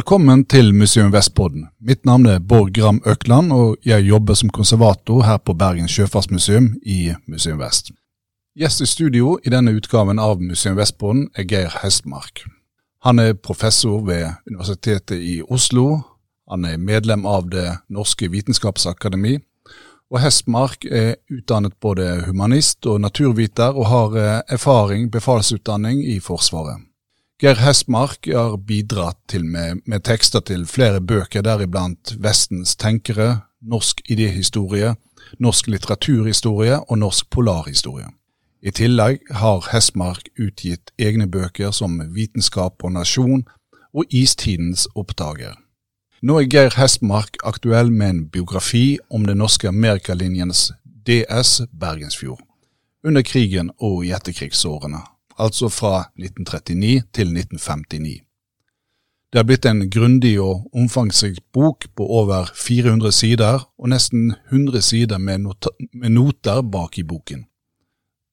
Velkommen til Museum Vestpodden. Mitt navn er Bård Gram Økland, og jeg jobber som konservator her på Bergen sjøfartsmuseum i Museum Vest. Gjest i studio i denne utgaven av Museum Vestpodden er Geir Hestmark. Han er professor ved Universitetet i Oslo. Han er medlem av Det norske vitenskapsakademi. Og Hestmark er utdannet både humanist og naturviter, og har eh, erfaring, befalsutdanning, i Forsvaret. Geir Hestmark har bidratt til med, med, tekster til flere bøker, deriblant Vestens tenkere, Norsk idéhistorie, Norsk litteraturhistorie og Norsk polarhistorie. I tillegg har Hestmark utgitt egne bøker som Vitenskap og nasjon og Istidens oppdager. Nå er Geir Hestmark aktuell med en biografi om den norske amerikalinjens DS Bergensfjord, under krigen og i etterkrigsårene altså fra 1939 til 1959. Det har blitt en grundig og omfangsrik bok på over 400 sider, og nesten 100 sider med, med noter bak i boken.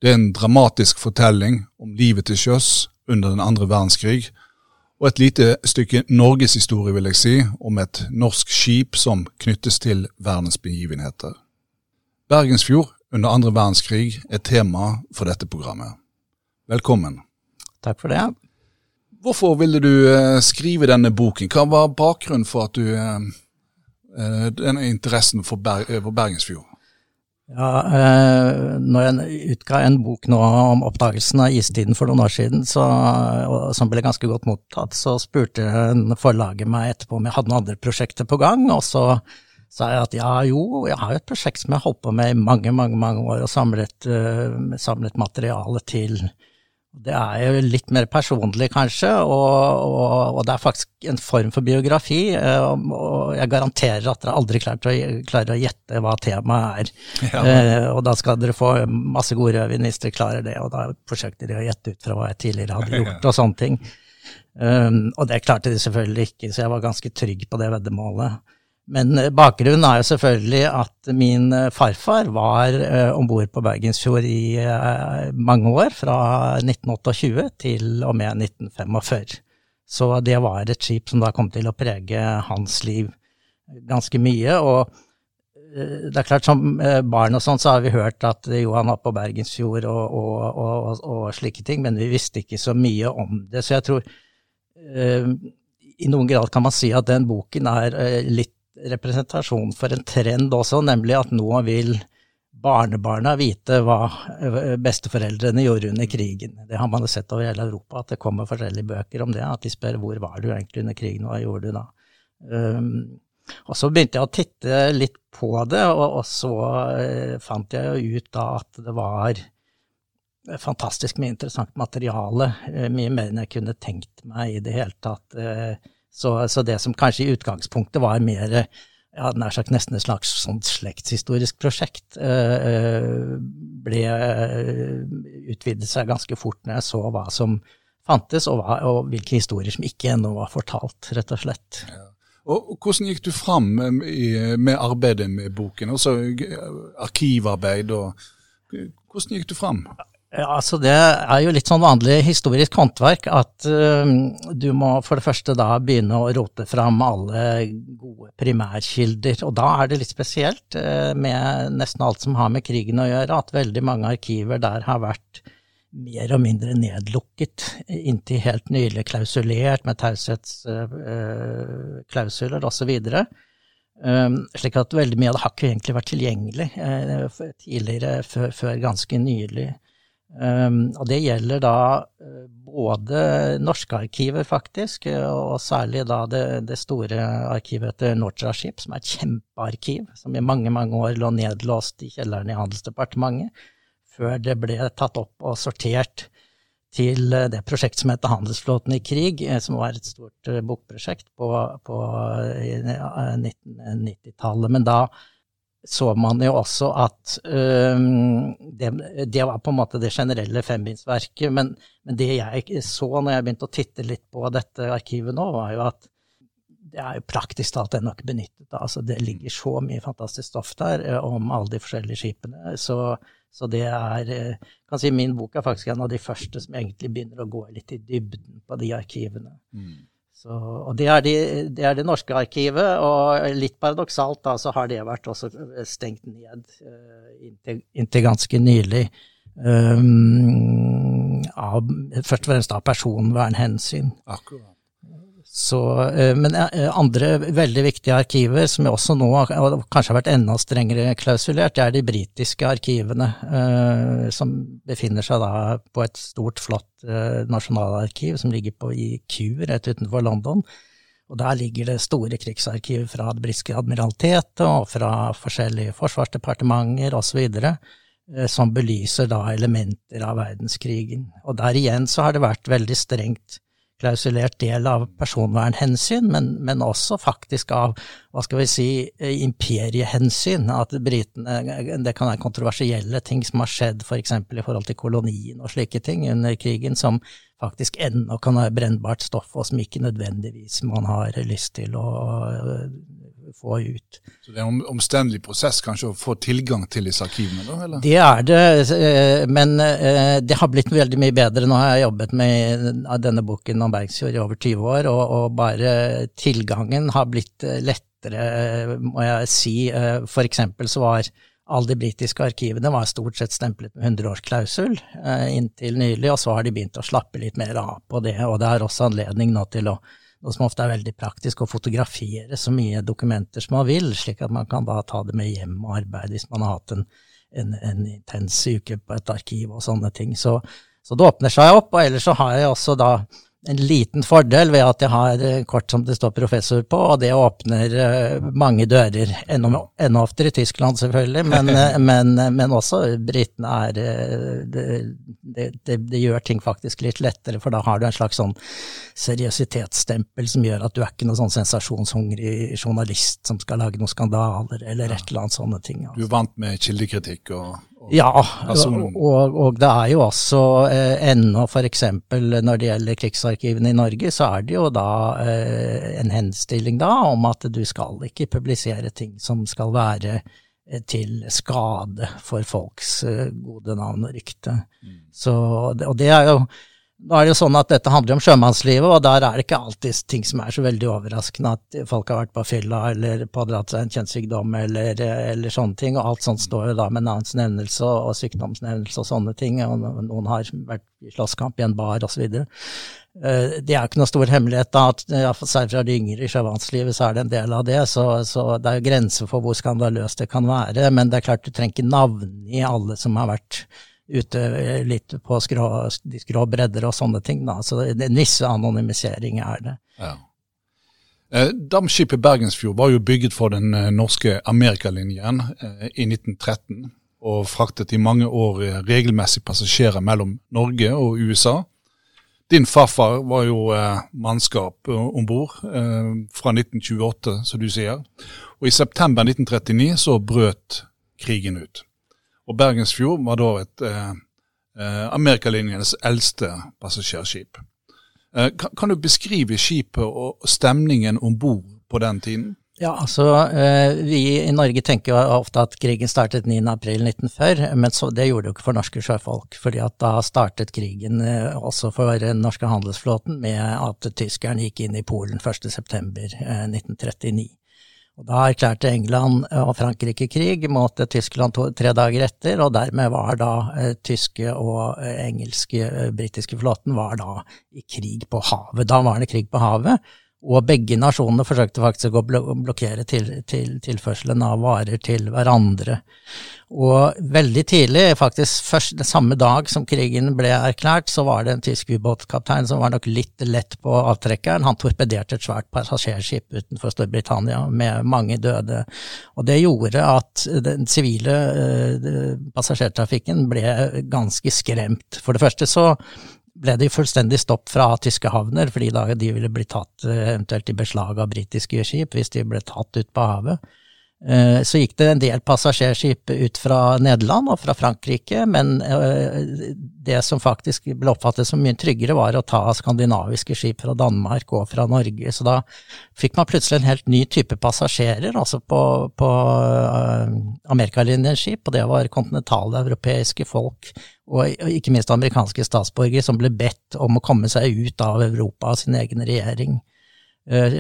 Det er en dramatisk fortelling om livet til sjøs under den andre verdenskrig, og et lite stykke norgeshistorie, vil jeg si, om et norsk skip som knyttes til verdens begivenheter. Bergensfjord under andre verdenskrig er tema for dette programmet. Velkommen. Takk for det. Hvorfor ville du uh, skrive denne boken? Hva var bakgrunnen for at du uh, denne interessen for, Ber for Bergensfjord? Ja, uh, når jeg utga en bok nå om oppdagelsen av istiden for noen år siden, så, som ble ganske godt mottatt, så spurte forlaget meg etterpå om jeg hadde noen andre prosjekter på gang, og så sa jeg at ja, jo, jeg har jo et prosjekt som jeg har holdt på med i mange, mange mange år, og samlet, samlet materiale til det er jo litt mer personlig, kanskje, og, og, og, det er faktisk en form for biografi. Og, og jeg garanterer at dere aldri klarer å, klarer å gjette hva temaet er. Ja. Eh, og da skal dere få masse gode rødvin hvis dere klarer det, og da forsøkte de å gjette ut fra hva jeg tidligere hadde gjort og sånne ting. Um, og det klarte de selvfølgelig ikke, så jeg var ganske trygg på det veddemålet. Men eh, bakgrunnen er jo selvfølgelig at min eh, farfar var uh, om bord på Bergensfjord i mange år, fra 1928 til og med 1945. Så det var et skip som da kom til å prege hans liv ganske mye. Og det er klart, som barn og sånn, så har vi hørt at Johan var på Bergensfjord og, og, og, og, slike ting, men vi visste ikke så mye om det. Så jeg tror i noen grad kan man si at den boken er litt representasjon for en trend også, nemlig at nå vil barnebarna vite hva eh, besteforeldrene gjorde under krigen. Det har man jo sett over hele Europa, at det kommer forskjellige bøker om det. At de spør hvor var du egentlig under krigen, hva gjorde du da? Um, og så begynte jeg å titte litt på det, og, og så uh, fant jeg jo ut da at det var fantastisk mye interessant materiale, uh, mye mer enn jeg kunne tenkt meg i det hele tatt. Uh, så, så, det som kanskje i utgangspunktet var mer ja, nær sagt nesten et slags sånn slektshistorisk prosjekt, øh, ble øh, utvidet seg ganske fort når jeg så hva som fantes, og, hva, og hvilke historier som ikke ennå var fortalt, rett og slett. Og Hvordan gikk du fram med, arbeidet med boken, også arkivarbeid? og Hvordan gikk du fram? Ja, altså Det er jo litt sånn vanlig historisk håndverk at uh, du må for det første da begynne å rote fram alle gode primærkilder. Og da er det litt spesielt uh, med nesten alt som har med krigen å gjøre, at veldig mange arkiver der har vært mer og mindre nedlukket, inntil helt nylig klausulert med taushetsklausuler uh, osv. Um, slik at veldig mye av det har ikke egentlig vært tilgjengelig tidligere, før ganske nylig. Um, og det gjelder da uh, både norske arkiver, faktisk, og særlig da det, det store arkivet etter Nortra Ship, som er et kjempearkiv, som i mange, mange år lå nedlåst i kjelleren i Handelsdepartementet, før det ble tatt opp og sortert til uh, det prosjektet som heter Handelsflåten i krig, som var et stort bokprosjekt på, på 1990-tallet. Men da så man jo også at um, det, det, var på en måte det generelle fembindsverket. Men, men, det jeg så når jeg begynte å titte litt på dette arkivet nå, var jo at det er jo praktisk talt ennå ikke benyttet. Altså, det ligger så mye fantastisk stoff der om alle de forskjellige skipene. Så, så det er kan si Min bok er faktisk en av de første som egentlig begynner å gå litt i dybden på de arkivene. Mm. Så, og det er, de, det er, det norske arkivet, og litt paradoksalt da, så har det vært også stengt ned uh, inntil, inntil, ganske nylig. Um, av, først og fremst av personvernhensyn. Akkurat. Så, uh, men uh, andre veldig viktige arkiver, som også nå kanskje har vært enda strengere klausulert, det er de britiske arkivene, som befinner seg da på et stort, flott nasjonalarkiv som ligger på i Kew rett utenfor London. Og der ligger det store krigsarkiv fra det britiske admiralitetet og fra forskjellige forsvarsdepartementer osv. Eh, som belyser da elementer av verdenskrigen. Og der igjen så har det vært veldig strengt klausulert del av personvernhensyn, men, men, også faktisk av hva skal vi si, eh, imperiehensyn. At britene Det kan være kontroversielle ting som har skjedd f.eks. For i forhold til kolonien og slike ting under krigen, som faktisk ennå kan være brennbart stoff, og som ikke nødvendigvis man har lyst til å få ut. Så det er en omstendelig prosess kanskje å få tilgang til disse arkivene? da, eller? Det er det, eh, men eh, det har blitt veldig mye bedre. Nå har jeg jobbet med denne boken om Bergsfjord i over 20 år, og, og bare tilgangen har blitt eh, lettere, må jeg si. For eksempel så var alle de britiske arkivene var stort sett stemplet med 100-årsklausul inntil nylig, og så har de begynt å slappe litt mer av på det. Og det er også anledning nå til å og som ofte er veldig praktisk, å fotografere så mye dokumenter som man vil, slik at man kan da ta det med hjem og arbeide hvis man har hatt en, en, en intens uke på et arkiv og sånne ting. Så, så, det åpner seg opp, og ellers så har jeg også da en liten fordel ved at jeg har eh, kort som det står professor på, og det åpner uh, mange dører. Enda, enda, oftere i Tyskland, selvfølgelig, men, uh, men, men også britene er det, det, det, det, gjør ting faktisk litt lettere, for da har du en slags sånn seriøsitetsstempel som gjør at du er ikke noen sånn sensasjonshungrig journalist som skal lage noen skandaler eller et eller annet sånne ting. Altså. Du er vant med kildekritikk og ja, og, og, det er jo også eh, ennå f.eks. når det gjelder krigsarkivene i Norge, så er det jo da eh, en henstilling da om at du skal ikke publisere ting som skal være eh, til skade for folks eh, gode navn og rykte. Mm. Så, og det er jo nå er det jo sånn at dette handler om sjømannslivet, og der er det ikke alltid ting som er så veldig overraskende, at folk har vært på fylla eller pådratt seg en kjønnssykdom eller, eller, sånne ting, og alt sånt står jo da med navnsnevnelse og, og sykdomsnevnelse og sånne ting, og noen har vært i slåsskamp i en bar osv. Eh, det er jo ikke noe stor hemmelighet, da, at særlig fra de yngre i sjømannslivet så er det en del av det, så, så det er jo grenser for hvor skandaløst det kan være, men det er klart du trenger ikke navngi alle som har vært ute litt på skrå, de skrå bredder og sånne ting. Da. Så det, en viss anonymisering er det. Ja. Eh, Dampskipet Bergensfjord var jo bygget for den eh, norske Amerikalinjen eh, i 1913, og fraktet i mange år eh, regelmessig passasjerer mellom Norge og USA. Din farfar var jo eh, mannskap eh, om bord eh, fra 1928, som du sier. Og i september 1939 så brøt krigen ut. Og Bergensfjord var da et eh, eh Amerikalinjens eldste passasjerskip. Eh, kan, kan, du beskrive skipet og stemningen om bord på den tiden? Ja, altså eh, Vi i Norge tenker jo ofte at krigen startet 9.4.1940, men så, det gjorde det jo ikke for norske sjøfolk. fordi at da startet krigen eh, også for den norske handelsflåten med at tyskerne gikk inn i Polen 1.9.1939. Og Da erklærte England og Frankrike krig mot Tyskland to, tre dager etter, og dermed var da eh, tyske og eh, engelske, eh, britiske flåten var da i krig på havet. Da var det krig på havet, og begge nasjonene forsøkte faktisk å blokkere til, til, tilførselen av varer til hverandre. Og veldig tidlig, faktisk først samme dag som krigen ble erklært, så var det en tysk ubåtkaptein som var nok litt lett på avtrekkeren. Han torpederte et svært passasjerskip utenfor Storbritannia med mange døde. Og det gjorde at den sivile uh, passasjertrafikken ble ganske skremt. For det første så ble det fullstendig stopp fra tyske havner, fordi da de ville bli tatt eh, eventuelt i beslag av britiske skip hvis de ble tatt ut på havet. Eh, så gikk det en del passasjerskip ut fra Nederland og fra Frankrike, men eh, det som faktisk ble oppfattet som mye tryggere, var å ta skandinaviske skip fra Danmark og fra Norge. Så da fikk man plutselig en helt ny type passasjerer, altså på, på uh, amerikalinjens skip, og det var kontinentale europeiske folk, og ikke minst amerikanske statsborgere, som ble bedt om å komme seg ut av Europa av sin egen regjering.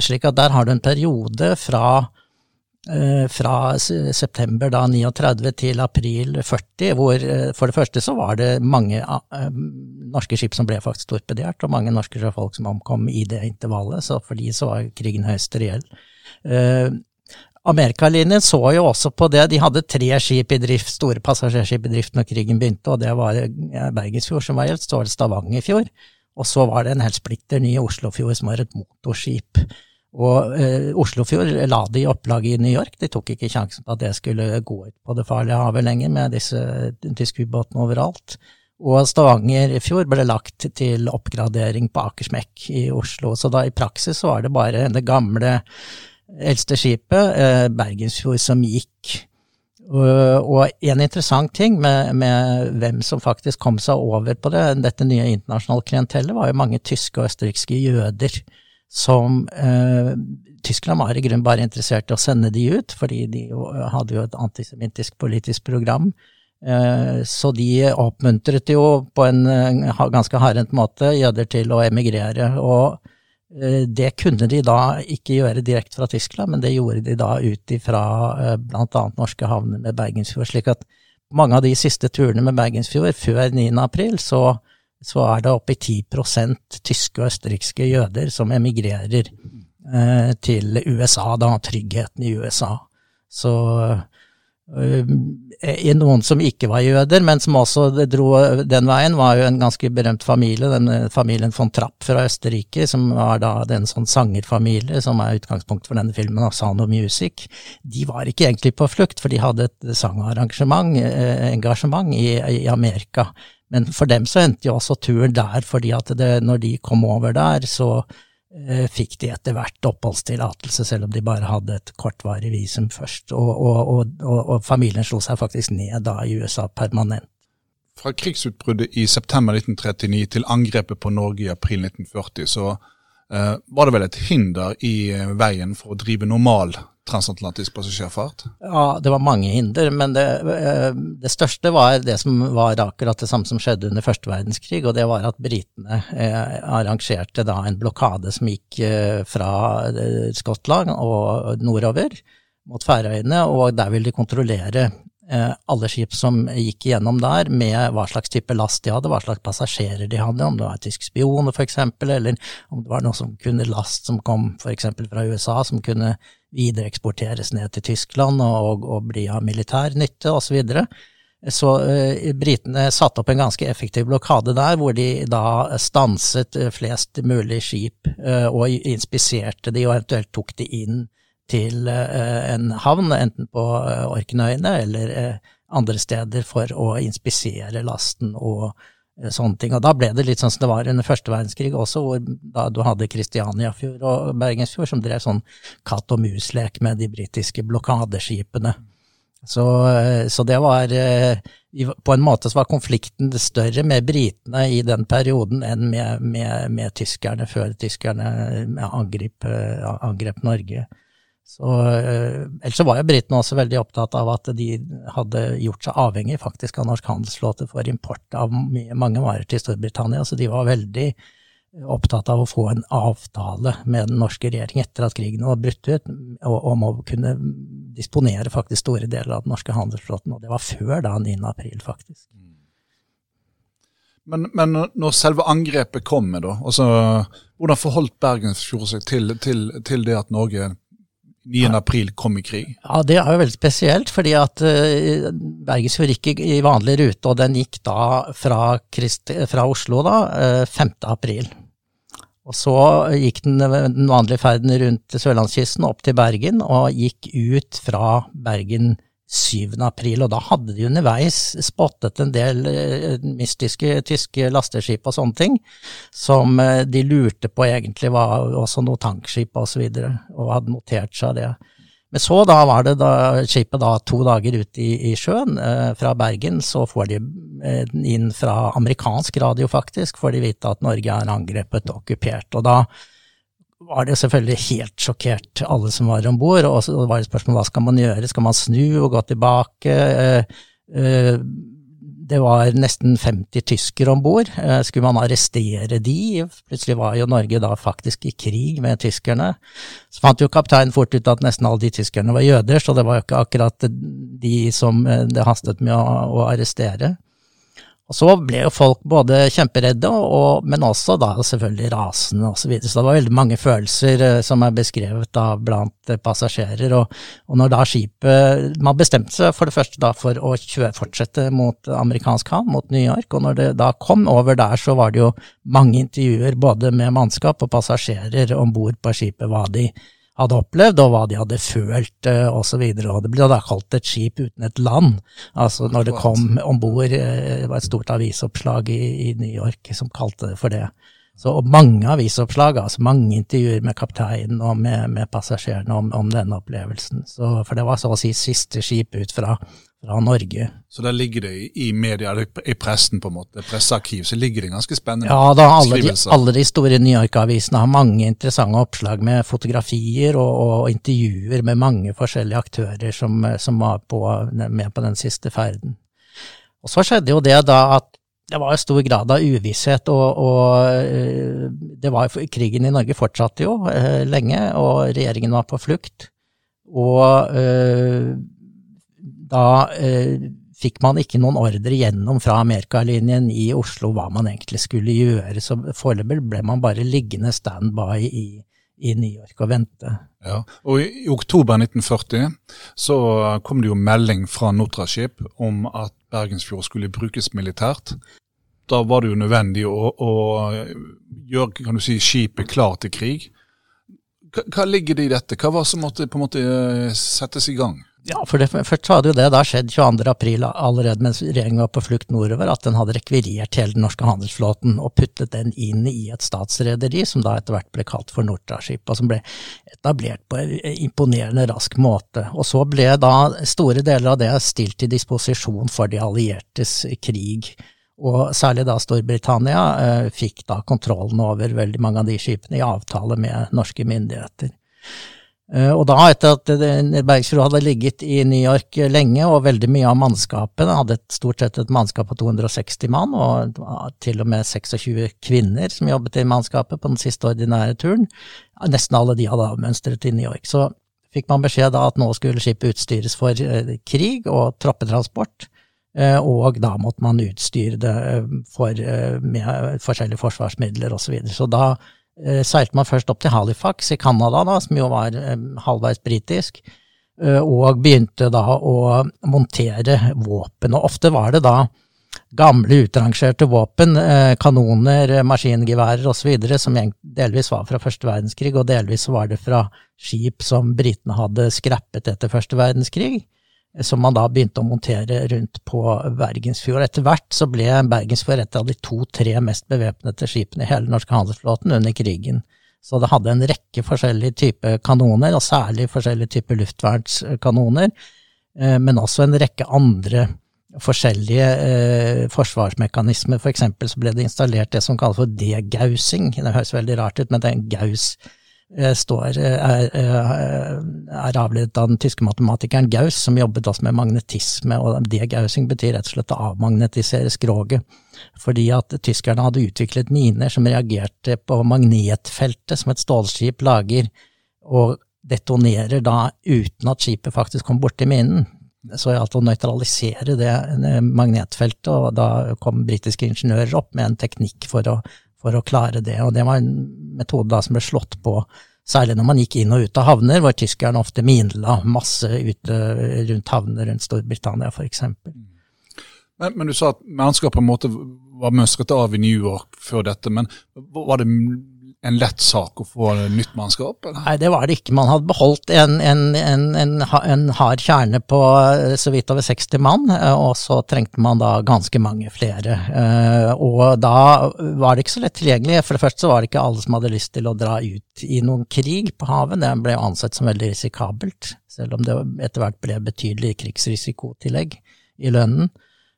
Slik at der har du en periode fra fra september da 39 til april 40, hvor for det første så var det mange norske skip som ble faktisk torpedert, og mange norske sjøfolk som omkom i det intervallet, så for de så var krigen høyst reell. Amerikalinjen så jo også på det. De hadde tre skip i drift, store passasjerskip i drift når krigen begynte, og det var Bergensfjord som var gjeldt, så var det Stavangerfjord, og så var det en helt splitter ny Oslofjord som var et motorskip. Og eh, Oslofjord la det i opplaget i New York, de tok ikke sjansen på at det skulle gå ut på det farlige havet lenger med disse tyske ubåtene overalt. Og Stavangerfjord ble lagt til oppgradering på Akersmekk i Oslo, så da i praksis så var det bare det gamle eldste skipet, eh, Bergensfjord, som gikk. Og en interessant ting med, med, hvem som faktisk kom seg over på det, dette nye internasjonale klientellet, var jo mange tyske og østerrikske jøder som eh, Tyskland var i grunnen bare interessert i å sende de ut, fordi de hadde jo et antisemittisk politisk program. Eh, så de oppmuntret jo på en eh, ganske hardhendt måte jøder til å emigrere. og Eh, det kunne de da ikke gjøre direkte fra Tyskland, men det gjorde de da ut ifra eh, bl.a. norske havner med Bergensfjord. slik at mange av de siste turene med Bergensfjord før 9. april, så, så er det oppi i 10 tyske og østerrikske jøder som emigrerer eh, til USA, da, tryggheten i USA. Så Eh, noen som ikke var jøder, men som også dro den veien, var jo en ganske berømt familie, den eh, familien von Trapp fra Østerrike, som var da den sånn sangerfamilie som er utgangspunkt for denne filmen, Asano Music. De var ikke egentlig på flukt, for de hadde et sangarrangement, eh, engasjement i, i Amerika. Men for dem så endte jo også turen der, fordi at det, når de kom over der, så Eh, fikk de etter hvert oppholdstillatelse, selv om de bare hadde et kortvarig visum først. Og, og, og, og, familien slo seg faktisk ned da i USA permanent. Fra krigsutbruddet i september 1939 til angrepet på Norge i april 1940, så eh, var det vel et hinder i eh, veien for å drive normal transatlantisk passasjerfart? Ja, det var mange hinder, men det, eh, det, største var det som var akkurat det samme som skjedde under første verdenskrig, og det var at britene eh, arrangerte da en blokade som gikk eh, fra Skottland og nordover mot Færøyene, og der ville de kontrollere alle skip som gikk igjennom der, med hva slags type last de hadde, hva slags passasjerer de hadde, om det var tysk spion for eksempel, eller om det var noe som kunne last som kom eksempel fra USA, som kunne videreeksporteres ned til Tyskland og, og bli av militær nytte osv. Så, videre. så uh, britene satte opp en ganske effektiv blokade der, hvor de da stanset eh, flest mulig skip og inspiserte de, og eventuelt tok de inn til uh, en havn, enten på Orknøyene eller andre steder, for å inspisere lasten og Eh, sånne ting. Og da ble det litt sånn som det var under første verdenskrig også, hvor da du hadde Kristianiafjord og Bergensfjord som drev sånn katt og mus-lek med de britiske blokadeskipene. Så, eh, så, det var eh, På en måte så var konflikten større med britene i den perioden enn med, med, med tyskerne, før tyskerne angrep, angrep Norge. Så, eh, ellers så var jo britene også veldig opptatt av at de hadde gjort seg avhengig faktisk av norsk handelsflåte for import av mange varer til Storbritannia, så de var veldig opptatt av å få en avtale med den norske regjering etter at krigen var brutt ut, om å kunne disponere faktisk store deler av den norske handelsflåten, og det var før da 9. april, faktisk. Men, men når selve angrepet kommer, da, altså, hvordan forholdt Bergensfjord seg til, til, til det at Norge 9. april kom i krig? Ja, Det er jo veldig spesielt, fordi at uh, Bergensfjord gikk i vanlig rute, og den gikk da fra, Christi, fra Oslo da, uh, eh, 5. april. Og så gikk den, den vanlige ferden rundt sørlandskysten opp til Bergen, og gikk ut fra Bergen 7. april, og da hadde de underveis spottet en del eh, mystiske tyske lasteskip og sånne ting, som eh, de lurte på egentlig var også noe tankskip og så videre, og hadde notert seg det. Men så da var det da skipet da to dager ute i, i, sjøen eh, fra Bergen, så får de eh, inn fra amerikansk radio faktisk, får de vite at Norge er angrepet og okkupert. Og da var det selvfølgelig helt sjokkert, alle som var om bord. Og så var det spørsmål hva skal man gjøre, skal man snu og gå tilbake? Eh, eh, det var nesten 50 tyskere om bord. Skulle man arrestere de? Plutselig var jo Norge da faktisk i krig med tyskerne. Så fant jo kapteinen fort ut at nesten alle de tyskerne var jøder, så det var jo ikke akkurat de som det hastet med å, å arrestere. Og så ble jo folk både kjemperedde, og, men også da selvfølgelig rasende osv. Så, videre. så det var veldig mange følelser eh, som er beskrevet da blant eh, passasjerer. Og, og, når da skipet Man bestemte seg for det første da for å kjøre, fortsette mot amerikansk havn, mot New York, og når det da kom over der, så var det jo mange intervjuer både med mannskap og passasjerer om bord på skipet, hva hadde opplevd, og hva de hadde følt, uh, osv. Det ble da kalt et skip uten et land. Altså når det kom om bord, uh, det var et stort avisoppslag i, i, New York som kalte det for det. Så, mange avisoppslag, altså mange intervjuer med kapteinen og med, med passasjerene om, om, denne opplevelsen. Så, for det var så å si siste skip ut fra fra Norge. Så der ligger det i media, i pressen på en måte, pressearkiv, så ligger det ganske spennende Ja, da alle de, alle de store New York-avisene har mange interessante oppslag med fotografier og, og intervjuer med mange forskjellige aktører som, som var på, med på den siste ferden. Og så skjedde jo det da at det var en stor grad av uvisshet, og, og eh, det var, krigen i Norge fortsatte jo eh, lenge, og regjeringen var på flukt. Og øh, da eh, fikk man ikke noen ordre gjennom fra Amerikalinjen i Oslo hva man egentlig skulle gjøre, så foreløpig ble man bare liggende standby i, i New York og vente. Ja, og I, i oktober 1940 så kom det jo melding fra Notraship om at Bergensfjord skulle brukes militært. Da var det jo nødvendig å, å gjøre kan du si, skipet klar til krig. Hva, hva ligger det i dette? Hva var det som måtte på en måte eh, settes i gang? Ja, for det, først hadde jo det da skjedd 22.4 allerede mens regjeringen var på flukt nordover, at den hadde rekvirert hele den norske handelsflåten og puttet den inn i et statsrederi, som da etter hvert ble kalt for Nortraship, og som ble etablert på en imponerende rask måte. Og så ble da store deler av det stilt til disposisjon for de alliertes krig. Og særlig da Storbritannia eh, fikk da kontrollen over veldig mange av de skipene i avtale med norske myndigheter. Eh, og da, etter at Bergsrud hadde ligget i New York lenge, og veldig mye av mannskapet hadde stort sett et mannskap på 260 mann, og til og med 26 kvinner som jobbet i mannskapet på den siste ordinære turen, nesten alle de hadde avmønstret i New York. Så fikk man beskjed da at nå skulle skipet utstyres for eh, krig og troppetransport, eh, og da måtte man utstyre det for, med forskjellige forsvarsmidler osv. Så, videre. så da Eh, seilte man først opp til Halifax i Canada, som jo var eh, halvveis britisk, eh, og begynte da å montere våpen. Og ofte var det da gamle utrangerte våpen, kanoner, maskingeværer osv., som delvis var fra første verdenskrig, og delvis var det fra skip som britene hadde skrappet etter første verdenskrig som man da begynte å montere rundt på Bergensfjord. Etter hvert så ble Bergensfjord et av de to-tre mest bevæpnede skipene i hele norske handelsflåten under krigen. Så det hadde en rekke forskjellige typer kanoner, og særlig forskjellige typer luftvernskanoner, eh, men også en rekke andre forskjellige eh, forsvarsmekanismer. For eksempel så ble det installert det som kalles for degausing. Det høres veldig rart ut, men det er en gaus står, eh, er, eh, er avledet av den tyske matematikeren Gauss, som jobbet også med magnetisme, og degausing betyr rett og slett å avmagnetisere skroget. Fordi at tyskerne hadde utviklet miner som reagerte på magnetfeltet som et stålskip lager, og detonerer da uten at skipet faktisk kom borti minen. Så gjaldt det å nøytralisere det magnetfeltet, og da kom britiske ingeniører opp med en teknikk for å for å klare det. Og det var en metode da som ble slått på særlig når man gikk inn og ut av havner, hvor tyskerne ofte minla masse ute rundt havner rundt Storbritannia f.eks. Men, men du sa at mannskapet på en måte var mønstret av i New York før dette, men var det en lett sak å få nytt mannskap? Eller? Nei, det var det ikke. Man hadde beholdt en, en, en, en, hard kjerne på eh, så vidt over 60 mann, eh, og så trengte man da ganske mange flere. Eh, og da var det ikke så lett tilgjengelig. For det første så var det ikke alle som hadde lyst til å dra ut i noen krig på havet. Det ble ansett som veldig risikabelt, selv om det etter hvert ble betydelig krigsrisikotillegg i lønnen.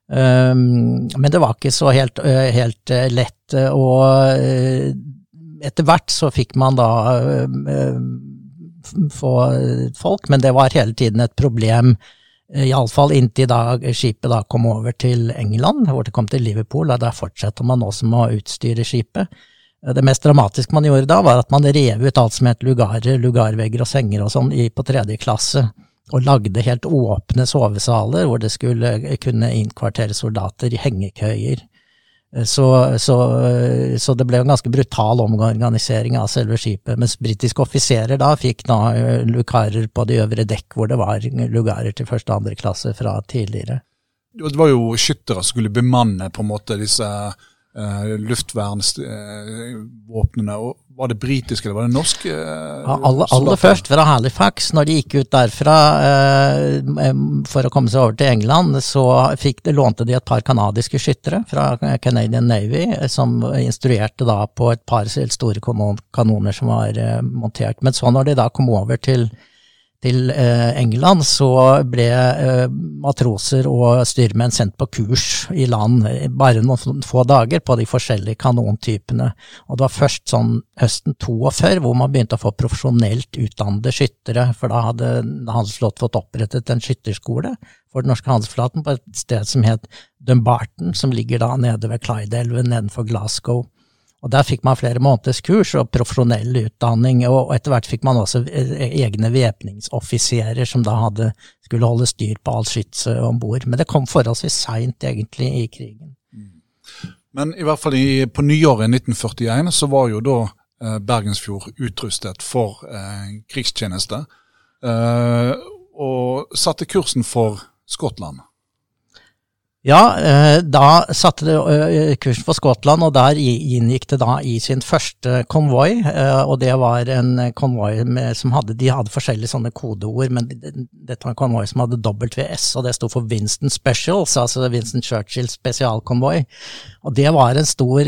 Men det var ikke så helt, helt lett. Og etter hvert så fikk man da øh, få folk, men det var hele tiden et problem Iallfall inntil da skipet da kom over til England, hvor det kom til Liverpool. og Der fortsetter man også med å utstyre skipet. Det mest dramatiske man gjorde da, var at man rev ut alt som het lugarer, lugarvegger og senger og sånn på tredje klasse, og lagde helt åpne sovesaler hvor det skulle kunne innkvartere soldater i hengekøyer. Så, så, så, det ble en ganske brutal omorganisering av selve skipet, mens britiske offiserer da fikk da eh, lukarer på de øvre dekk, hvor det var lugarer til første og andre klasse fra tidligere. Det var jo skyttere som skulle bemanne på en måte disse uh, luftvernvåpnene. Uh, var det britiske eller var det norske? Uh, ja, aller, aller først fra Halifax, når de gikk ut derfra uh, for å komme seg over til England, så fikk, lånte de et par canadiske skyttere fra Canadian Navy, som instruerte da på et par store kanoner som var montert. Men så når de da kom over til til eh, England, så ble eh, matroser og styrmenn sendt på kurs i land bare noen få dager på de forskjellige kanontypene. Og det var først sånn høsten 42 hvor man begynte å få profesjonelt utdannede skyttere, for da hadde handelsflåten fått opprettet en skytterskole for den norske handelsflaten på et sted som het Dumbarton, som ligger da nede ved Clyde-elven nedenfor Glasgow. Og Der fikk man flere måneders kurs og profesjonell utdanning, og etter hvert fikk man også e, e, egne væpningsoffiserer som da hadde, skulle holde styr på all skytset om bord. Men det kom forholdsvis seint egentlig i krigen. Men i hvert fall i, på nyåret 1941 så var jo da eh, Bergensfjord utrustet for eh, krigstjeneste, eh, og satte kursen for Skottland. Ja, eh, da satte det eh, kursen for Skottland, og der inngikk det da i sin første konvoi. Eh, og det var en konvoi som hadde De hadde forskjellige sånne kodeord, men dette var en konvoi som hadde WS, og det sto for Winston Specials, altså Winston Churchill spesialkonvoi. Og det var en stor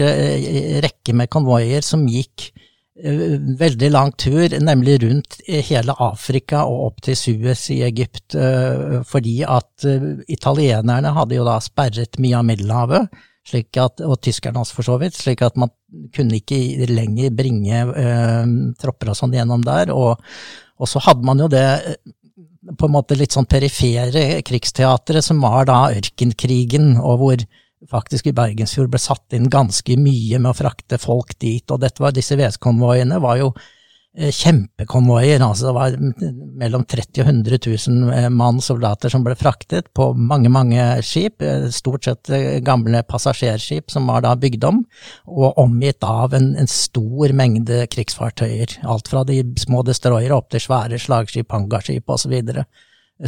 rekke med konvoier som gikk veldig lang tur, nemlig rundt hele Afrika og opp til Suez i Egypt, eh, fordi at eh, italienerne hadde jo da sperret mye av Middelhavet, og tyskerne også for så vidt, slik at man kunne ikke lenger bringe eh, tropper og sånn gjennom der. Og, og, så hadde man jo det på en måte litt sånn perifere krigsteatret som var da ørkenkrigen, og hvor faktisk i Bergensfjord ble satt inn ganske mye med å frakte folk dit, og dette var, disse VS-konvoiene var jo eh, kjempekonvoier, altså det var mellom 30 og 100 000 eh, mann soldater som ble fraktet på mange, mange skip, eh, stort sett gamle passasjerskip som var da bygd om, og omgitt av en, en stor mengde krigsfartøyer, alt fra de små destroyere opp til svære slagskip, hangarskip osv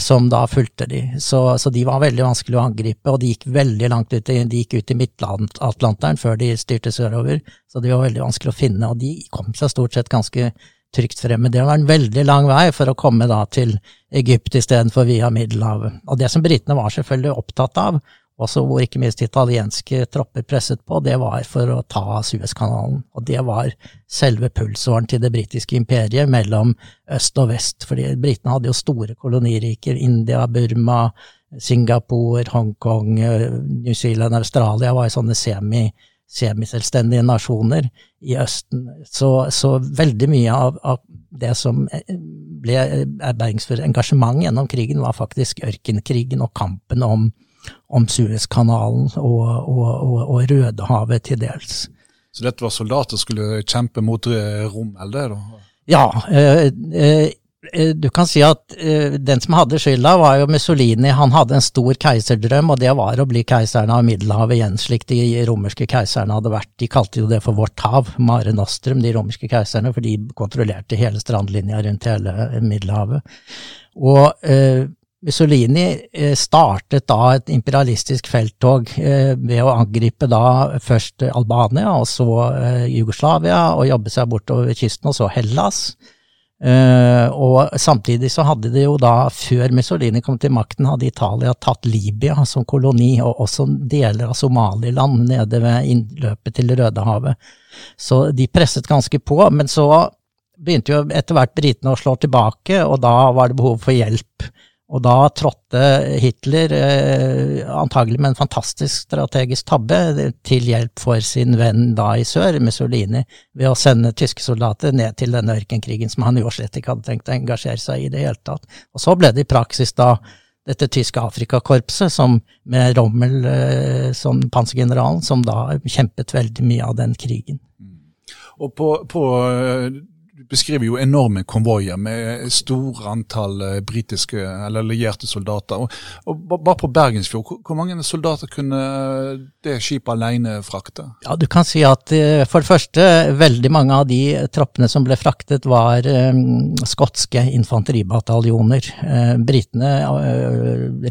som da fulgte de. Så, så, de var veldig vanskelig å angripe, og de gikk veldig langt ut de gikk ut i Midtatlanteren før de styrte sørover, så de var veldig vanskelig å finne, og de kom seg stort sett ganske trygt frem. Men det var en veldig lang vei for å komme da til Egypt istedenfor via Middelhavet. Og det som britene var selvfølgelig opptatt av, også hvor ikke minst italienske tropper presset på, det var for å ta Suezkanalen. Og det var selve pulsåren til det britiske imperiet mellom øst og vest. fordi britene hadde jo store koloniriker. India, Burma, Singapore, Hongkong, New Zealand, Australia var jo sånne semi semiselvstendige nasjoner i Østen. Så, så veldig mye av, av, det som ble Bergensfjords engasjement gjennom krigen, var faktisk ørkenkrigen og kampen om om Suezkanalen og, og, og, og Rødehavet til dels. Så dette var soldater som skulle kjempe mot Rom, eller? Ja. Eh, eh, du kan si at eh, den som hadde skylda, var jo Mussolini. Han hadde en stor keiserdrøm, og det var å bli keiseren av Middelhavet igjen, slik de romerske keiserne hadde vært. De kalte jo det for Vårt hav, Mare Nostrum, de romerske keiserne, for de kontrollerte hele strandlinja rundt hele Middelhavet. Og eh, Mussolini eh, startet da et imperialistisk felttog eh, ved å angripe da først Albania og så eh, Jugoslavia, og jobbe seg bortover kysten, og så Hellas. Og samtidig så hadde de jo da, før Mussolini kom til makten, hadde Italia tatt Libya som koloni, og også deler av Somaliland nede ved innløpet til Rødehavet. Så de presset ganske på, men så begynte jo etter hvert britene å slå tilbake, og da var det behov for hjelp. Og da trådte Hitler, eh, antagelig med en fantastisk strategisk tabbe, til hjelp for sin venn da i sør, Mussolini, ved å sende tyske soldater ned til denne ørkenkrigen som han jo slett ikke hadde tenkt å engasjere seg i det hele tatt. Og så ble det i praksis da dette tyske Afrikakorpset, som med Rommel eh, som pansergeneralen, som da kjempet veldig mye av den krigen. Og på, på du beskriver jo enorme konvoier med store antall uh, britiske eller allierte soldater. Og, og Bare på Bergensfjord, hvor, mange soldater kunne det skipet alene frakte? Ja, Du kan si at uh, for det første, veldig mange av de troppene som ble fraktet, var um, skotske infanteribataljoner. Uh, Britene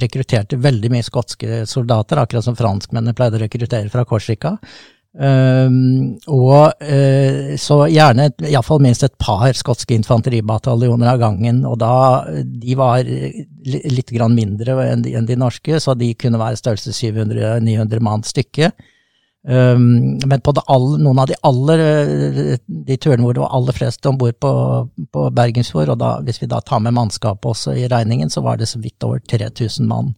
rekrutterte veldig mye skotske soldater, akkurat som franskmennene pleide å rekruttere fra Korsika. Um, og uh, så gjerne iallfall minst et par skotske infanteribataljoner av gangen. Og da de var litt grann mindre enn de, enn de norske, så de kunne være størrelse 700-900 mann stykket. Um, men på all, noen av de aller de turene hvor det var aller flest om bord på, på Bergensfjord, og da, hvis vi da tar med mannskapet også i regningen, så var det så vidt over 3000 mann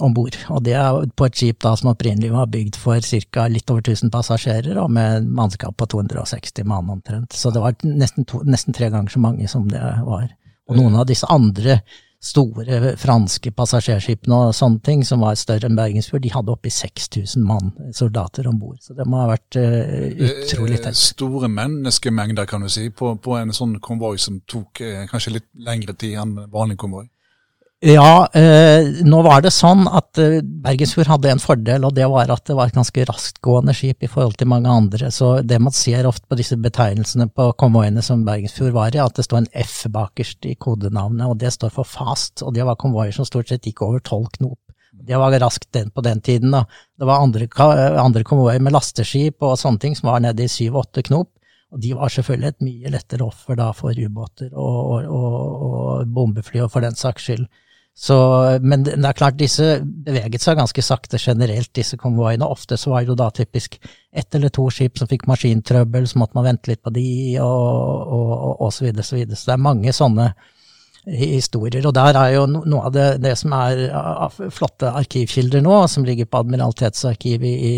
om bord. Og det er på et skip da som opprinnelig var bygd for ca. litt over 1000 passasjerer, og med mannskap på 260 mann omtrent. Så det var nesten, to, nesten tre ganger så mange som det var. Og noen av disse andre store franske passasjerskipene og sånne ting, som var større enn Bergensfjord, de hadde oppi 6000 mann, soldater om bord. Så det må ha vært uh, utrolig tett. Store menneskemengder, kan du si, på, på en sånn konvoi som tok uh, kanskje litt lengre tid enn vanlig konvoi? Ja, eh, nå var det sånn at eh, Bergensfjord hadde en fordel, og det var at det var et ganske rasktgående skip i forhold til mange andre. Så det man ser ofte på disse betegnelsene på konvoiene som Bergensfjord var i, at det står en F bakerst i kodenavnet, og det står for fast. Og det var konvoier som stort sett gikk over tolv knop. Det var raskt på den tiden, da. Det var andre, andre konvoier med lasteskip og sånne ting som var nede i syv-åtte knop. Og de var selvfølgelig et mye lettere offer da for ubåter og, og, og, og bombefly, og for den saks skyld. Så, men det er klart, disse beveget seg ganske sakte generelt, disse konvoiene. Ofte så var det jo da typisk ett eller to skip som fikk maskintrøbbel, så måtte man vente litt på de, og, og, og, og så videre, så videre. Så det er mange sånne historier. Og der er jo noe av det, det som er flotte arkivkilder nå, som ligger på Admiralitetsarkivet i,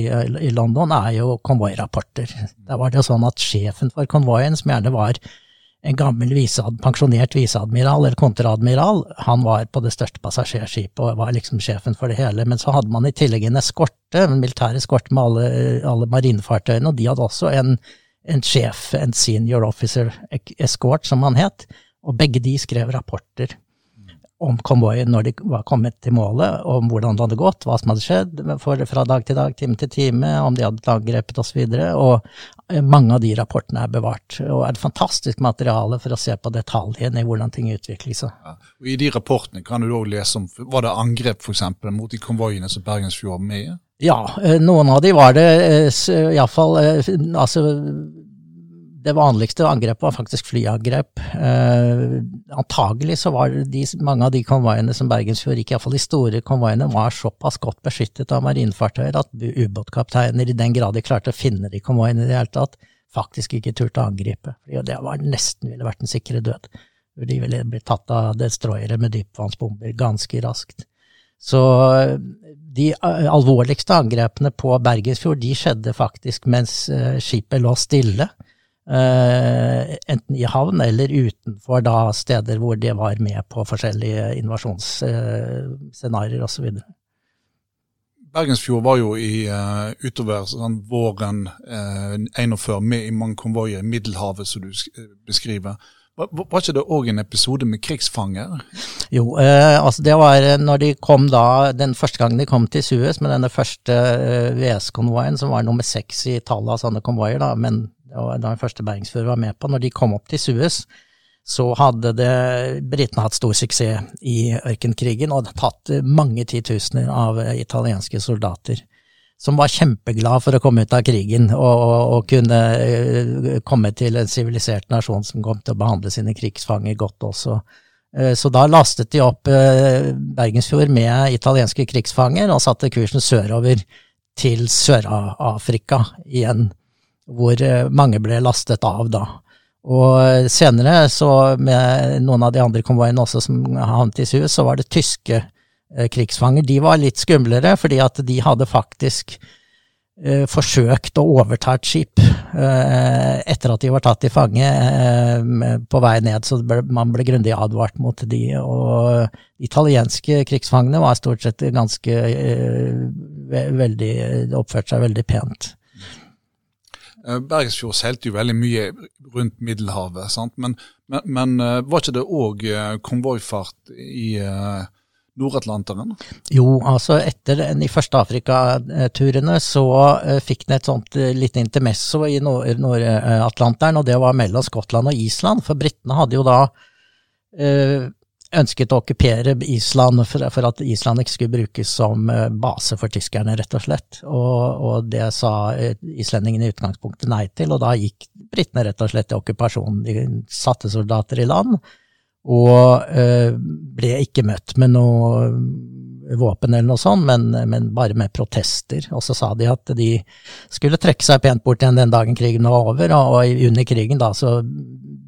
i, London, er jo konvoirapporter. Der var det jo sånn at sjefen for konvoien, som gjerne var en gammel visead, pensjonert viseadmiral eller kontreadmiral, han var på det største passasjerskipet og var liksom sjefen for det hele. Men så hadde man i tillegg en eskorte, en militær eskorte med alle, alle marinefartøyene, og de hadde også en, en sjef, en senior officer escort, som han het, og begge de skrev rapporter om konvoien når de var kommet til målet, om hvordan det hadde gått, hva som hadde skjedd for, fra dag til dag, time til time, om de hadde angrepet osv. Og, så og eh, mange av de rapportene er bevart. Og er et fantastisk materiale for å se på detaljene i hvordan ting utvikler seg. Ja. Og I de rapportene kan du òg lese om var det angrep f.eks. mot de konvoiene som Bergensfjord var med? Ja, eh, noen av de var det. Eh, Iallfall altså det vanligste angrepet var faktisk flyangrep. Eh, antagelig så var de, mange av de konvoiene som Bergensfjord gikk, iallfall de store konvoiene, var såpass godt beskyttet av marinefartøyer at ubåtkapteiner, i den grad de klarte å finne de konvoiene i det hele tatt, faktisk ikke turte å angripe. For det var nesten ville vært en sikre død. De ville blitt tatt av destroyere med dypvannsbomber ganske raskt. Så de eh, alvorligste angrepene på Bergensfjord de skjedde faktisk mens eh, skipet lå stille. Uh, enten i havn eller utenfor da steder hvor de var med på forskjellige invasjonsscenarioer uh, osv. Bergensfjord var jo i, uh, utover sånn, våren uh, 41 med i mange konvoier i Middelhavet, som du beskriver. Var, var ikke det òg en episode med krigsfanger? Jo, eh, altså det var når de kom da, den første gangen de kom til Suez med denne første eh, VS-konvoien, som var nummer seks i tallet av sånne konvoier, da, men da den første bergingsfører var med på, når de kom opp til Suez, så hadde det britene hatt stor suksess i ørkenkrigen og tatt mange titusener av italienske soldater. Som var kjempeglad for å komme ut av krigen og, og, og kunne uh, komme til en sivilisert nasjon som kom til å behandle sine krigsfanger godt også. Uh, så da lastet de opp uh, Bergensfjord med italienske krigsfanger og satte kursen sørover til Sør-Afrika igjen hvor eh, mange ble lastet av da. Og senere, så med noen av de andre konvoiene også som havnet i Suez, så var det tyske eh, krigsfanger. De var litt skumlere, fordi at de hadde faktisk eh, forsøkt å overta et skip eh, etter at de var tatt til fange eh, på vei ned, så ble, man ble grundig advart mot de. Og italienske krigsfangene var stort sett ganske veldig Oppførte seg veldig pent. Bergensfjord seilte jo veldig mye rundt Middelhavet, sant? Men, men, men var ikke det òg konvoifart i Nord-Atlanteren? Jo, altså etter de første Afrikaturene så fikk den et sånt lite intermesso i Nord-Atlanteren, og det var mellom Skottland og Island. For britene hadde jo da ønsket å okkupere Island for, for, at Island ikke skulle brukes som base for tyskerne, rett og slett. Og, og det sa islendingene i utgangspunktet nei til, og da gikk britene rett og slett i okkupasjonen. De satte soldater i land og øh, ble ikke møtt med noe våpen eller noe sånt, men, men, bare med protester. Og så sa de at de skulle trekke seg pent bort igjen den dagen krigen var over, og, og under krigen da så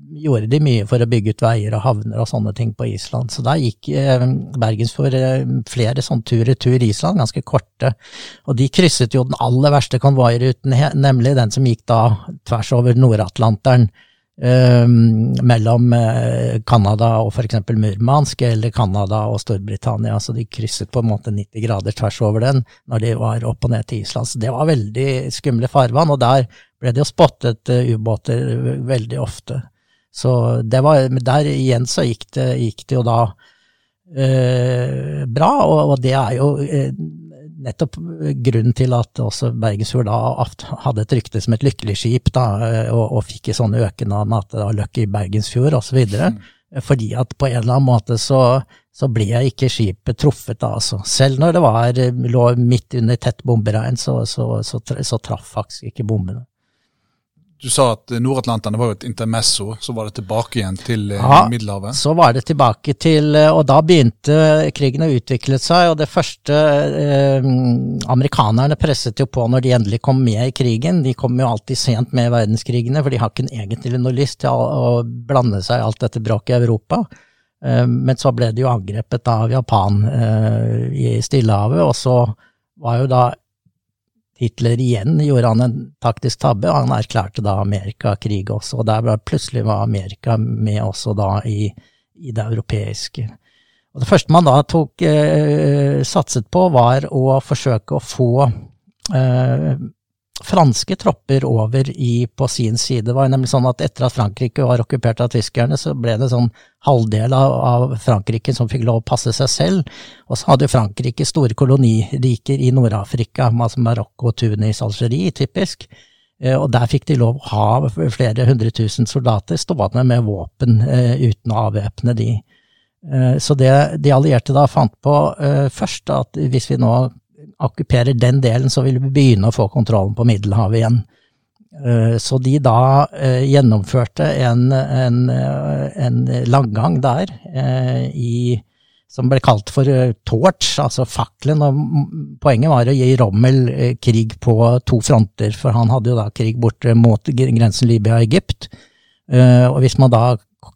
gjorde de mye for å bygge ut veier og havner og sånne ting på Island. Så da gikk eh, Bergensfjord eh, flere sånn tur-retur Island, ganske korte. Og de krysset jo den aller verste konvoiruten, nemlig den som gikk da tvers over Nord-Atlanteren Ehm, mellom uh, Canada og f.eks. Murmansk, eller Canada og Storbritannia. Så de krysset på en måte 90 grader tvers over den når de var opp og ned til Island. Så det var veldig skumle farvann, og der ble det jo spottet uh, ubåter veldig ofte. Så det var, der igjen så gikk det, gikk det jo da eh, bra, og, og, det er jo nettopp grunnen til at også Bergensfjord da hadde et rykte som et lykkelig skip, da, og, og fikk i sånne økenavn at det var Lucky Bergensfjord osv. Mm. Fordi at på en eller annen måte så, så ble ikke skipet truffet, da, altså. Selv når det var, lå midt under tett bomberegn, så, så, så traff faktisk ikke bombene du sa at Nord-Atlanteren var jo et intermesso, så var det tilbake igjen til eh, ja, Middelhavet? Så var det tilbake til eh, Og da begynte krigen å utvikle seg, og det første eh, Amerikanerne presset jo på når de endelig kom med i krigen. De kom jo alltid sent med i verdenskrigene, for de har ikke egentlig noe lyst til å, å blande seg i alt dette bråket i Europa. Eh, men så ble det jo angrepet av Japan eh, i Stillehavet, og så var jo da Hitler igjen gjorde han en taktisk tabbe, og han erklærte da Amerika krig også. Og der var plutselig var Amerika med også da i, i det europeiske. Og det første man da tok eh, satset på, var å forsøke å få eh, franske tropper over i, på sin side. Det var nemlig sånn at etter at Frankrike var okkupert av tyskerne, så ble det sånn halvdel av, av Frankrike som fikk lov å passe seg selv. Og så hadde Frankrike store koloniriker i Nord-Afrika, altså Marokko, Tunis, Algerie, typisk. Eh, og der fikk de lov å ha flere hundre tusen soldater stående med våpen eh, uten å avvæpne de. Eh, så det de allierte da fant på først, at hvis vi nå okkuperer den delen, så vil vi begynne å få kontrollen på Middelhavet igjen. Eh, så de da eh, gjennomførte en, en, eh, en langgang der i, som ble kalt for torch, altså fakkelen. Og poenget var å gi Rommel krig på to fronter, for han hadde jo da krig borte mot grensen Libya-Egypt. Og hvis man da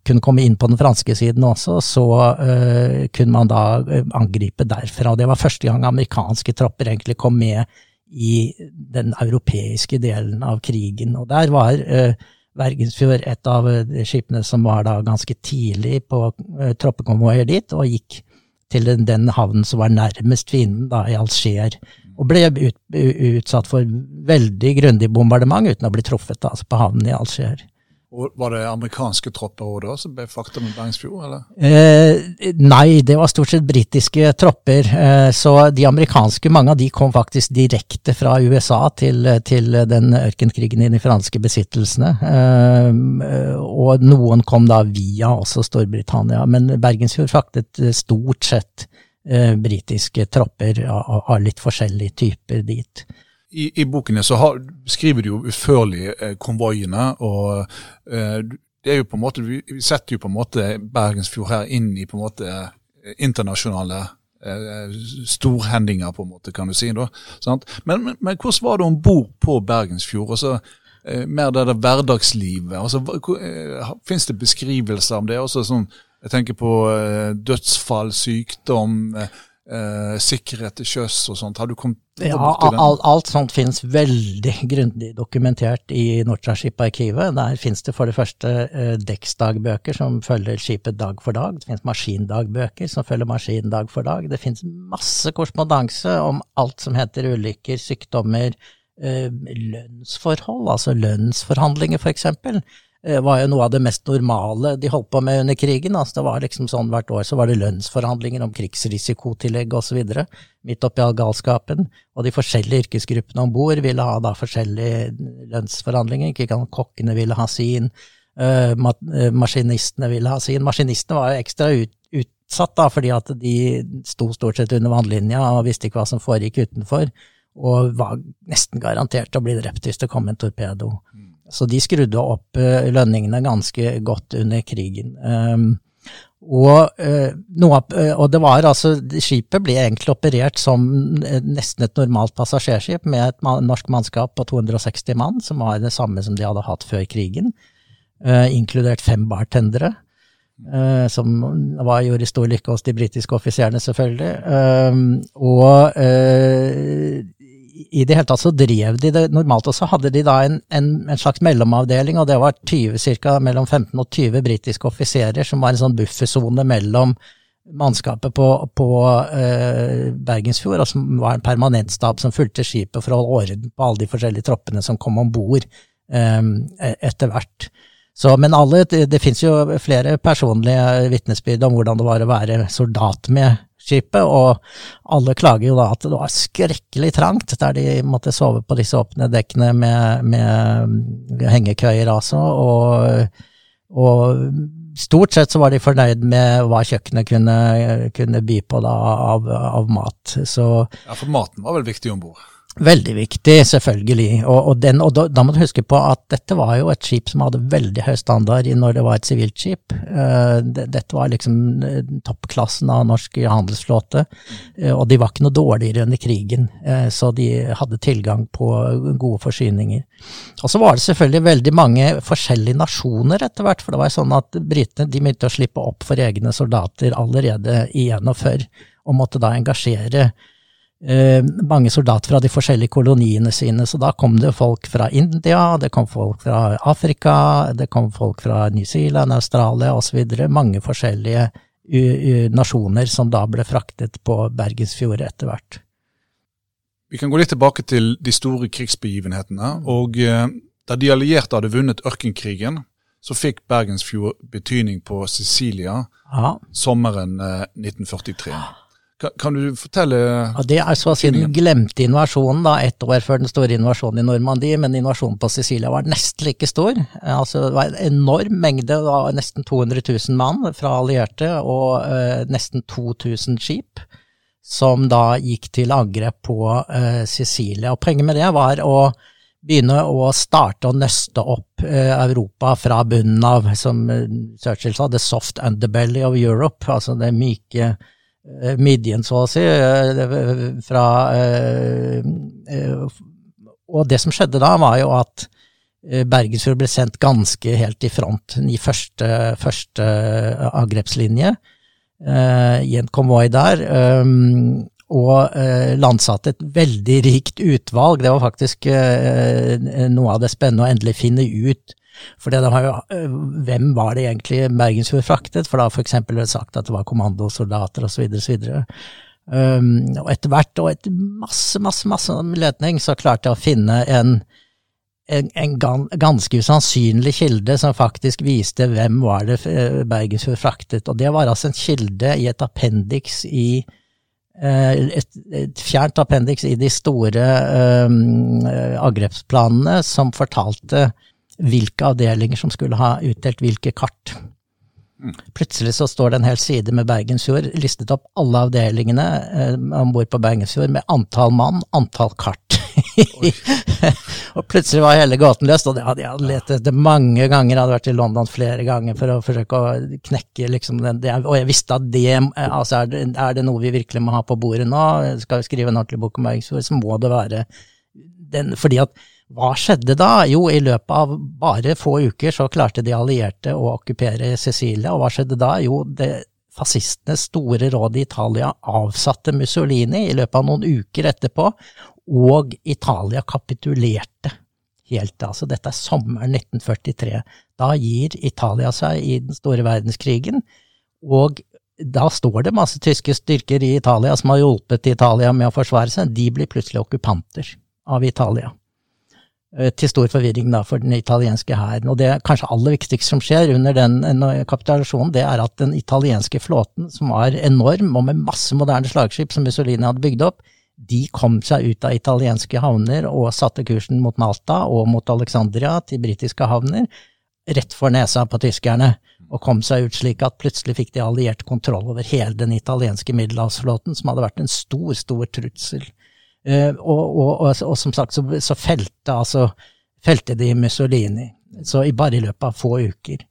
kunne komme inn på den franske siden også, så uh, kunne man da eh, angripe derfra. Det var første gang amerikanske tropper egentlig kom med i den europeiske delen av krigen. Og der var uh, Vergensfjord et av skipene som var da ganske tidlig på uh, troppekonvoier dit, og gikk til den, den havnen som var nærmest fienden, da, i Alger. Og ble ut, utsatt for veldig grundig bombardement uten å bli truffet altså på havnen i Alger. Var det amerikanske tropper òg da som ble frakta med Bergensfjord, eller? Eh, nei, det var stort sett britiske tropper. Eh, så de amerikanske, mange av de kom faktisk direkte fra USA til, til den ørkenkrigen i de franske besittelsene. Eh, og noen kom da via også Storbritannia. Men Bergensfjord fraktet stort sett eh, britiske tropper av, av litt forskjellige typer dit i, i boken så har, skriver du jo utførlig eh, konvoiene. og eh, det er jo på en måte, Vi setter jo på en måte Bergensfjord her inn i på en måte eh, internasjonale eh, storhendinger, på en måte, kan du si. da, men, men, men, hvordan var det om bord på Bergensfjord? altså eh, Mer det der hverdagslivet. altså eh, Fins det beskrivelser om det? også sånn, Jeg tenker på dødsfall, sykdom. eh, sikkerhet til sjøs og sånt? Har du kommet Ja, alt, alt sånt finnes veldig grundig dokumentert i Nortraship-arkivet. Der finnes det for det første eh, dekksdagbøker som følger skipet dag for dag. Det finnes maskindagbøker som følger maskin dag for dag. Det finnes masse korrespondanse om alt som heter ulykker, sykdommer, eh, lønnsforhold, altså lønnsforhandlinger eh, var jo noe av det mest normale de holdt på med under krigen. Altså det var liksom sånn Hvert år så var det lønnsforhandlinger om krigsrisikotillegg osv. midt oppi all galskapen. Og de forskjellige yrkesgruppene om bord ville ha da forskjellige lønnsforhandlinger. Ikke kan Kokkene ville ha sin, uh, maskinistene ville ha sin. Maskinistene var jo ekstra ut, utsatt da, fordi at de sto stort sett under vannlinja og visste ikke hva som foregikk utenfor. Og var nesten garantert å bli drept hvis det kom en torpedo. Så de skrudde opp uh, lønningene ganske godt under krigen. Um, og, uh, noe, uh, og, det var altså Skipet ble egentlig operert som nesten et normalt passasjerskip med et norsk mannskap på 260 mann, som var det samme som de hadde hatt før krigen, inkludert fem bartendere. som var, gjorde stor lykke hos de britiske offiserene, selvfølgelig. og i det hele tatt så drev de det normalt, og så hadde de da en, en, en slags mellomavdeling, og det var 20, cirka mellom 15 og 20 britiske offiserer som var en sånn buffersone mellom mannskapet på, på eh, Bergensfjord, og som var en permanentstab som fulgte skipet for å holde orden på alle de forskjellige troppene som kom om bord eh, etter hvert. Så, men alle, det, det fins jo flere personlige vitnesbyrd om hvordan det var å være soldat med skipet, og alle klager jo da at det var skrekkelig trangt, der de måtte sove på disse åpne dekkene med, med hengekøyer, altså, og, og, stort sett så var de fornøyd med hva kjøkkenet kunne, kunne by på da av, av mat. Så, ja, for maten var vel viktig om bord? Veldig viktig, selvfølgelig. Og, og, den, og da, da, må du huske på at dette var jo et skip som hadde veldig høy standard når det var et sivilt skip. Uh, det, dette var liksom uh, toppklassen av norsk handelsflåte, uh, og de var ikke noe dårligere under krigen, så de hadde tilgang på gode forsyninger. Og så var det selvfølgelig veldig mange forskjellige nasjoner etter hvert, for det var jo sånn at britene begynte å slippe opp for egne soldater allerede i 41, og måtte da engasjere Eh, mange soldater fra de forskjellige koloniene sine, så da kom det folk fra India, det kom folk fra Afrika, det kom folk fra New Zealand, Australia osv. Mange forskjellige nasjoner som da ble fraktet på Bergensfjordet etter hvert. Vi kan gå litt tilbake til de store krigsbegivenhetene. og eh, Da de allierte hadde vunnet ørkenkrigen, så fikk Bergensfjord betydning på Sicilia ja. sommeren 1943. Eh, kan du fortelle ja, Det er så å si den glemte invasjonen, da, ett år før den store invasjonen i Normandie, men invasjonen på Sicilia var nesten like stor. Altså, det var en enorm mengde, nesten 200 000 mann fra allierte og uh, nesten 2000 skip, som da gikk til angrep på uh, Sicilia. Og Poenget med det var å begynne å starte å nøste opp uh, Europa fra bunnen av, som Churchill sa, the soft underbelly of Europe, altså det myke Eh, midjen, så å si, eh, fra eh, Og det som skjedde da, var jo at Bergensfjord ble sendt ganske helt i front i første, første angrepslinje i en konvoi der. Og landsatte et veldig rikt utvalg. Det var faktisk noe av det spennende å endelig finne ut for det har jo, øh, hvem var det egentlig Bergensfjord fraktet? For da for eksempel sagt at det var kommandosoldater osv. osv. Um, og etter hvert, og etter masse, masse, masse letning, så klarte jeg å finne en, en, en ganske usannsynlig kilde som faktisk viste hvem var det øh, Bergensfjord fraktet. Og det var altså en kilde i et appendiks i øh, et, et fjernt appendiks i de store um, angrepsplanene som fortalte hvilke avdelinger som skulle ha utdelt hvilke kart. Mm. Plutselig så står det en hel side med Bergensfjord, listet opp alle avdelingene eh, om bord på Bergensfjord med antall mann, antall kart. og plutselig var hele gåten løst, og det hadde jeg lett etter mange ganger. Jeg hadde vært i London flere ganger for å forsøke å knekke liksom den, Og jeg visste at det eh, altså er, det, er det noe vi virkelig må ha på bordet nå, skal vi skrive en ordentlig bok om Bergensfjord, så må det være den, fordi at hva skjedde da? Jo, i løpet av bare få uker så klarte de allierte å okkupere Sicilia, og hva skjedde da? Jo, det fascistenes store råd i Italia avsatte Mussolini i løpet av noen uker etterpå, og Italia kapitulerte helt. Altså, dette er sommeren 1943. Da gir Italia seg i den store verdenskrigen, og da står det masse tyske styrker i Italia som har hjulpet Italia med å forsvare seg. De blir plutselig okkupanter av Italia. Eh, til stor forvirring da for den italienske hæren. Og det kanskje aller viktigste som skjer under den kapitulasjonen, det er at den italienske flåten, som var enorm og med masse moderne slagskip som Mussolini hadde bygd opp, de kom seg ut av italienske havner og satte kursen mot Malta og mot Alexandria, til britiske havner, rett for nesa på tyskerne, og kom seg ut slik at plutselig fikk de alliert kontroll over hele den italienske middelhavsflåten, som hadde vært en stor, stor trussel og, og, og, og, som sagt så, så felte, altså, felte de Mussolini, så i bare i løpet av få uker.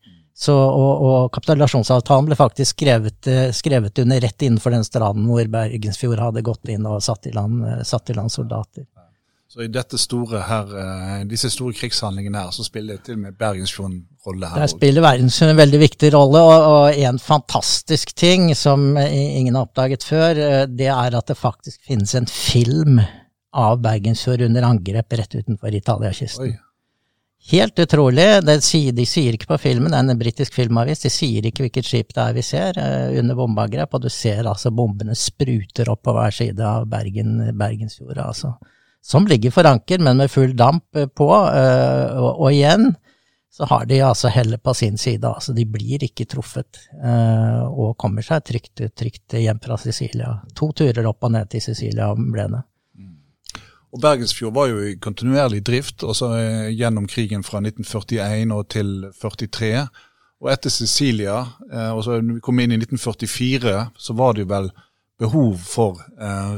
Så, og, kapitulasjonsavtalen ble faktisk skrevet, uh, skrevet, under rett innenfor den stranden hvor Bergensfjord hadde gått inn og satt i land, uh, satt i land soldater. Så i dette store her, disse store krigshandlingene her, så spiller til og med Bergensfjorden rolle her? Der spiller Bergensfjorden en veldig viktig rolle, og, og, en fantastisk ting som ingen har oppdaget før, det er at det faktisk finnes en film av Bergensfjord under angrep rett utenfor Italiakysten. Helt utrolig. Sier, de sier ikke på filmen, det er en britisk filmavis, de sier ikke hvilket skip det er vi ser under bombeangrep, og du ser altså bombene spruter opp på hver side av Bergen, Bergensfjorda. altså som ligger for anker, men med full damp eh, på. Eh, og, og igjen så har de altså hellet på sin side. altså De blir ikke truffet, eh, og kommer seg trygt, trygt hjem fra Sicilia. To turer opp og ned til Sicilia ble det. Og Bergensfjord var jo i kontinuerlig drift også gjennom krigen fra 1941 og til 1943. Og etter Sicilia, og så vi kom inn i 1944, så var det jo vel behov for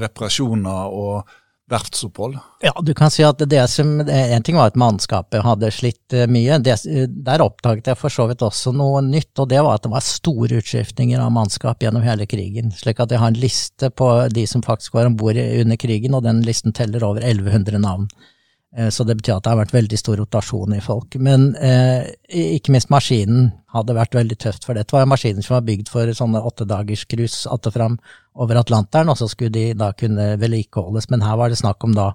reparasjoner og verftsopphold? Ja, du kan si at det som En ting var at mannskapet hadde slitt eh, mye. Det, der oppdaget jeg for så vidt også noe nytt, og det var at det var store utskiftninger av mannskap gjennom hele krigen. Slik at jeg har en liste på de som faktisk var om bord under krigen, og den listen teller over 1100 navn. Eh, så det betyr at det har vært veldig stor rotasjon i folk. Men eh, ikke minst maskinen hadde vært veldig tøft, for dette var maskiner som var bygd for sånne åttedagerscruise att og fram over Atlanteren, og så skulle de da kunne vedlikeholdes. Men her var det snakk om da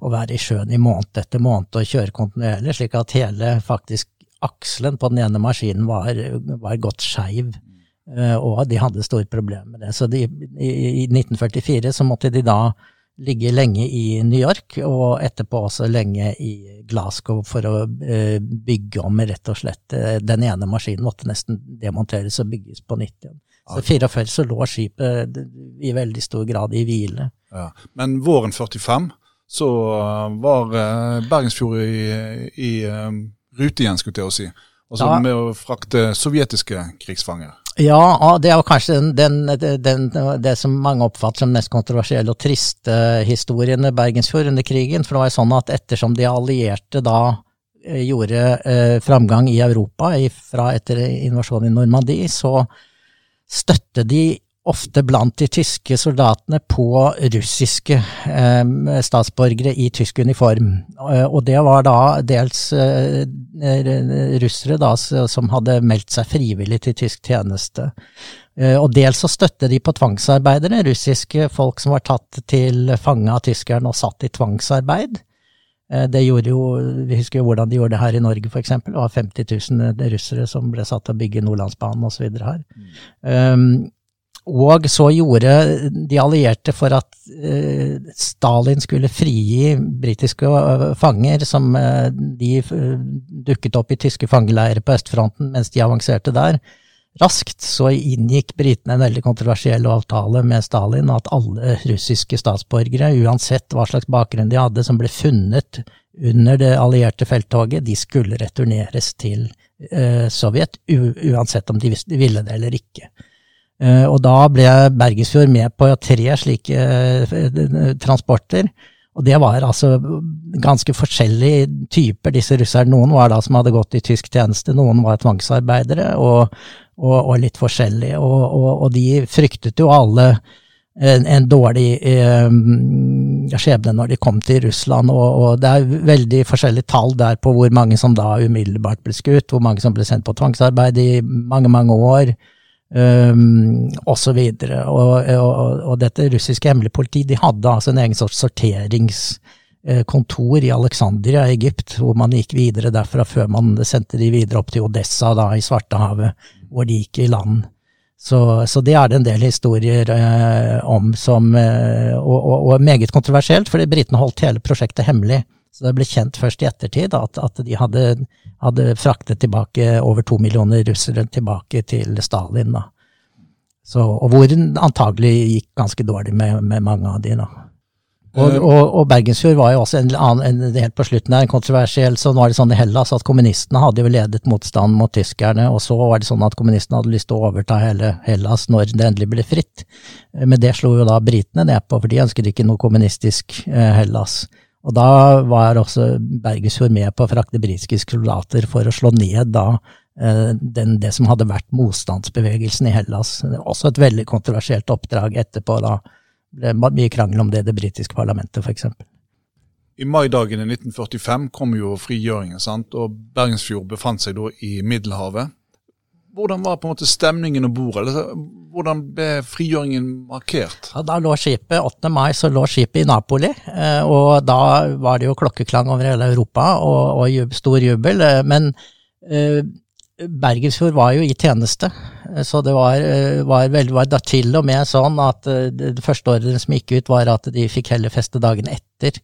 å være i sjøen i måned etter måned og kjøre kontinuerlig, slik at hele faktisk akselen på den ene maskinen var, var godt skeiv. Eh, og de hadde store problemer med det. Så de, i, i 1944 så måtte de da ligge lenge i New York, og etterpå også lenge i Glasgow for å eh, bygge om rett og slett. Eh, den ene maskinen måtte nesten demonteres og bygges på nytt igjen. Så 44 så lå skipet i veldig stor grad i hvile. Ja. Men våren 45 så var Bergensfjord i, i rute igjen, skulle jeg si. Altså med å frakte sovjetiske krigsfanger. Ja, det er jo kanskje den, den, den, det som mange oppfatter som mest kontroversielle og triste historien i Bergensfjord under krigen. For det var jo sånn at ettersom de allierte da eh, gjorde eh, framgang i Europa fra etter invasjonen i Normandie, så støtte de ofte blant de tyske soldatene på russiske eh, statsborgere i tysk uniform. Eh, og det var da dels eh, russere da, som hadde meldt seg frivillig til tysk tjeneste. Eh, og dels så støtte de på tvangsarbeidere, russiske folk som var tatt til fange av tyskerne og satt i tvangsarbeid. Eh, det gjorde jo, Vi husker jo hvordan de gjorde det her i Norge, f.eks. Det var 50 000 russere som ble satt til å bygge Nordlandsbanen osv. her. Mm. Um, og så gjorde de allierte for at eh, Stalin skulle frigi britiske eh, fanger som eh, de dukket opp i tyske fangeleirer på østfronten mens de avanserte der. Raskt så inngikk britene en veldig kontroversiell avtale med Stalin at alle russiske statsborgere, uansett hva slags bakgrunn de hadde, som ble funnet under det allierte felttoget, de skulle returneres til Sovjet, uansett om de ville det eller ikke. Eh, og da ble Bergesfjord med på tre slike eh, transporter. Og det var altså ganske forskjellige typer, disse russerne. Noen var da som hadde gått i tysk tjeneste, noen var tvangsarbeidere, og, og, og litt forskjellige. Og, og, de fryktet jo alle en, en dårlig eh, skjebne når de kom til Russland, og, det er veldig forskjellige tall der på hvor mange som da umiddelbart ble skutt, hvor mange som ble sendt på tvangsarbeid i mange, mange år Um, og så videre. Og, og, og dette russiske hemmelige politi de hadde altså en egen sorts sorteringskontor i Alexandria i Egypt, hvor man gikk videre derfra før man sendte de videre opp til Odessa da, i Svartehavet, hvor de gikk i land. Så, så det er det en del historier eh, om som eh, og, og, og, meget kontroversielt, fordi britene holdt hele prosjektet hemmelig. Så det ble kjent først i ettertid at, at de hadde, hadde, fraktet tilbake over to millioner russere tilbake til Stalin. da. Så, og hvor antagelig gikk ganske dårlig med, med mange av de. da. Og, eh. og, og, Bergensfjord var jo også en annen, en, helt på slutten der, en kontroversiell. Så er det sånn i Hellas at kommunistene hadde jo ledet motstanden mot tyskerne, og så var det sånn at kommunistene hadde lyst til å overta hele Hellas når det endelig ble fritt. Men det slo jo da britene ned på, for de ønsket ikke noe kommunistisk eh, Hellas. Og da var også Bergesfjord med på å frakte britiske soldater for å slå ned da eh, den, det som hadde vært motstandsbevegelsen i Hellas. Også et veldig kontroversielt oppdrag etterpå. Da ble mye krangel om det i det britiske parlamentet, f.eks. I maidagene 1945 kom jo frigjøringen, sant? og Bergensfjord befant seg da i Middelhavet. Hvordan var på en måte stemningen om bord? Hvordan ble frigjøringen markert? Ja, da lå skipet, 8. mai så lå skipet i Napoli, eh, og da var det jo klokkeklang over hele Europa og, og stor jubel. Eh, men eh, Bergensfjord var jo i tjeneste, så det var, var, veldig, var da til og med sånn at det første ordren som gikk ut, var at de fikk heller feste dagen etter.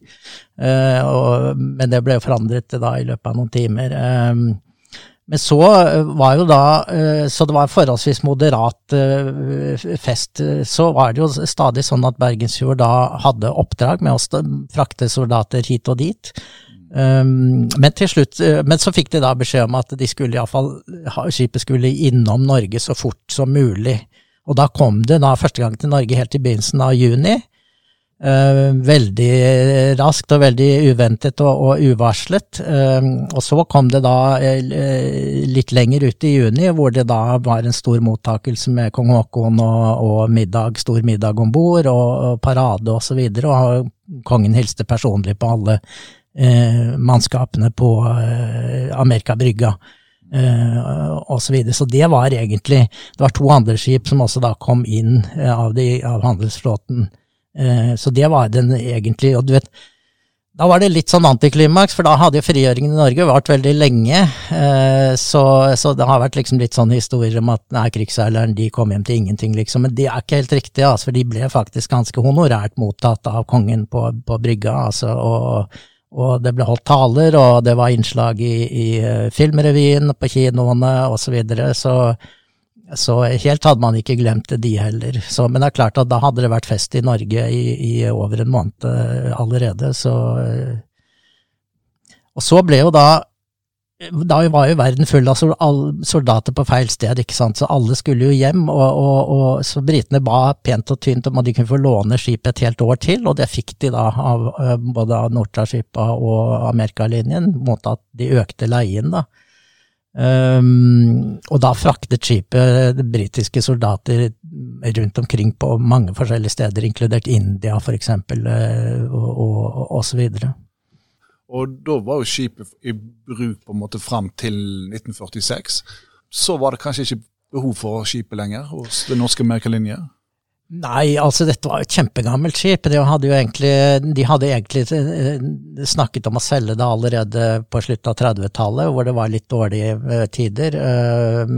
Og, men det ble jo forandret da i løpet av noen timer. Men så eh, var jo da, eh, så det var forholdsvis moderat eh, fest. Så var det jo stadig sånn at Bergensfjord da hadde oppdrag med å frakte soldater hit og dit. Um, men til slutt, men så fikk de da beskjed om at de skulle iallfall, skipet skulle innom Norge så fort som mulig. Og da kom det da første gang til Norge helt i begynnelsen av juni. Uh, veldig raskt og veldig uventet og, og uvarslet. Uh, og så kom det da uh, litt lenger ut i juni, hvor det da var en stor mottakelse med kong Haakon og, og middag, stor middag om bord og, og parade osv. Og, så og kongen hilste personlig på alle mannskapene på Amerika Amerikabrygga. Uh, og så, videre. så det var egentlig Det var to andre skip som også da kom inn av, de, av handelsflåten Eh, så det var den egentlig. Og du vet, da var det litt sånn antiklimaks, for da hadde jo frigjøringen i Norge vart veldig lenge. Eh, så, så, det har vært liksom litt sånn historier om at nei, krigsseileren de kom hjem til ingenting, liksom. Men det er ikke helt riktig, altså, for de ble faktisk ganske honorært mottatt av kongen på, på brygga. altså, og, og det ble holdt taler, og det var innslag i, i eh, filmrevyen på kinoene osv. Så, videre, så så helt hadde man ikke glemt de heller. Så, men det er klart at da hadde det vært fest i Norge i, i over en måned eh, allerede, så eh. Og så ble jo da da var jo verden full av soldater på feil sted, ikke sant, så alle skulle jo hjem, og, og, og så britene ba pent og tynt om at de kunne få låne skipet et helt år til, og det fikk de da av eh, både av Nortra-skipa og Amerikalinjen, mot at de økte leien, da. Um, og da fraktet skipet britiske soldater rundt omkring på mange forskjellige steder, inkludert India f.eks., uh, og, og, og så videre. Og da var jo skipet i bruk på en måte fram til 1946. Så var det kanskje ikke behov for skipet lenger hos det norske Merkelinje? Nei, altså dette var jo et kjempegammelt skip. De hadde jo egentlig, de hadde egentlig eh, snakket om å selge det allerede på slutten av 30-tallet, hvor det var litt dårlige eh, tider. Eh,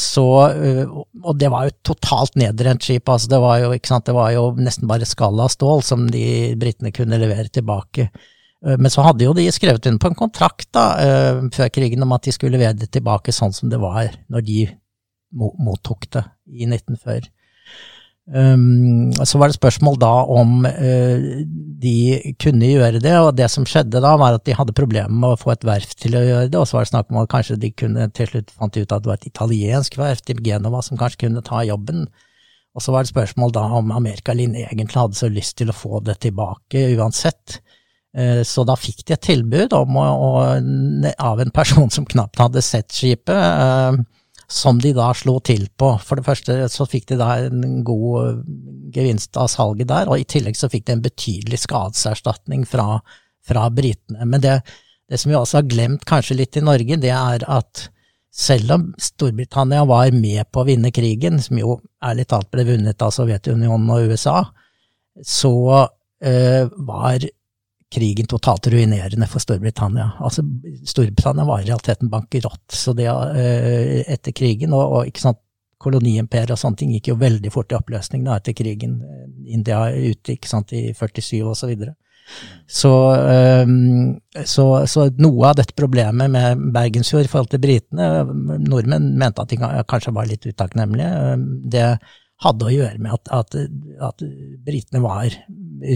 så, og det var jo et totalt nedrent skip. altså Det var jo, sant, det var jo nesten bare skall av stål som de britene kunne levere tilbake. Men så hadde jo de skrevet inn på en kontrakt da, før krigen om at de skulle levere det tilbake sånn som det var når de mottok det i 1940. Um, så var det spørsmål da om uh, de kunne gjøre det, og det som skjedde da, var at de hadde problemer med å få et verft til å gjøre det, og så var det snakk om at kanskje de kunne til slutt fant ut at det var et italiensk verft i Genova som kanskje kunne ta jobben. Og så var det spørsmål da om Amerikalin egentlig hadde så lyst til å få det tilbake uansett. Uh, så da fikk de et tilbud å, å, av en person som knapt hadde sett skipet. Uh, som de da slo til på. For det første så fikk de da en god gevinst av salget der, og i tillegg så fikk de en betydelig skadeserstatning fra, fra britene. Men det, det, som vi også har glemt kanskje litt i Norge, det er at selv om Storbritannia var med på å vinne krigen, som jo ærlig talt ble vunnet av Sovjetunionen og USA, så øh, var krigen totalt ruinerende for Storbritannia. Altså, Storbritannia var i realiteten bankerott så det, uh, etter krigen, og, og ikke sant, koloniimperiet og sånne ting gikk jo veldig fort i oppløsning da, etter krigen. India ute ikke sant, i 47 og så videre. Så, um, så, så, noe av dette problemet med Bergensfjord i forhold til britene Nordmenn mente at de kanskje var litt utakknemlige. Det hadde å gjøre med at, at, at britene var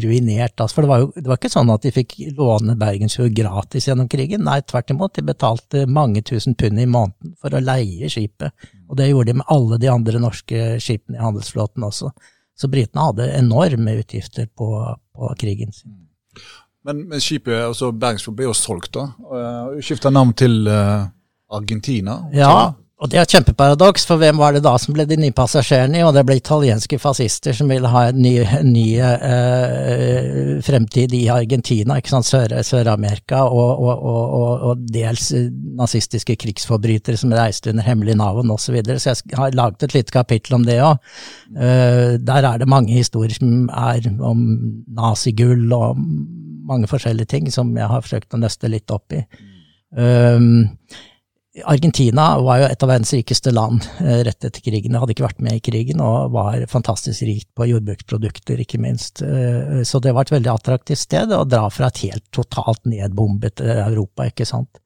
ruinert. Altså, for det var jo det var ikke sånn at de fikk låne Bergensfjord gratis gjennom krigen. Nei, tvert imot. De betalte mange tusen pund i måneden for å leie skipet. Og det gjorde de med alle de andre norske skipene i handelsflåten også. Så britene hadde enorme utgifter på, på krigen sin. Men, men skipet, altså Bergensfjord, ble jo solgt, da. Og skifta navn til uh, Argentina. Ja, og det er et kjempeparadoks, for hvem var det da som ble de nye passasjerene? Og det ble italienske fascister som ville ha en ny, ny eh, fremtid i Argentina, ikke sant, Sør-Amerika, Sør og, og, og, og, dels nazistiske krigsforbrytere som reiste under hemmelig navn osv. Så, videre. så jeg har laget et lite kapittel om det òg. Eh, der er det mange historier som er om nazigull og mange forskjellige ting som jeg har forsøkt å nøste litt opp i. Um, Argentina var jo et av verdens rikeste land eh, rett etter krigen. Det hadde ikke vært med i krigen og var fantastisk rikt på jordbruksprodukter, ikke minst. Eh, så det var et veldig attraktivt sted å dra fra et helt totalt nedbombet eh, Europa, ikke sant.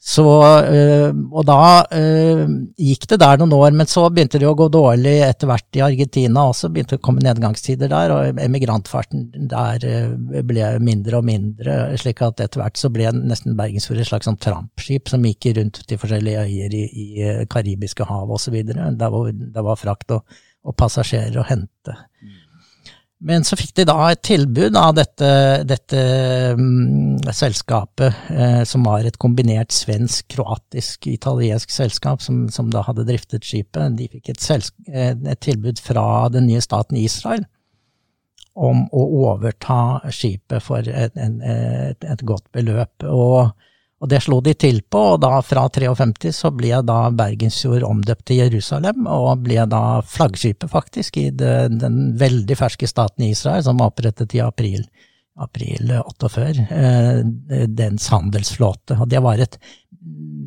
Så, øh, og da øh, gikk det der noen år, men så begynte det å gå dårlig etter hvert i Argentina også. Begynte å komme nedgangstider der, og emigrantfarten der øh, ble mindre og mindre. slik at etter hvert så ble nesten Bergensfjord et slags sånn trampskip som gikk rundt til forskjellige øyer i, i Karibiske hav osv. Der, hvor det var frakt og, og passasjerer å hente. Mm. Men så fikk de da et tilbud av dette, dette um, selskapet, eh, som var et kombinert svensk-kroatisk-italiensk selskap, som, som, da hadde driftet skipet. De fikk et, eh, et, tilbud fra den nye staten Israel om å overta skipet for et, et, et godt beløp. Og og det slo de til på, og da fra 53 så ble da Bergensfjord omdøpt til Jerusalem, og ble da flaggskipet faktisk i det, den veldig ferske staten Israel, som var opprettet i april, april 48, eh, dens handelsflåte. Og det var et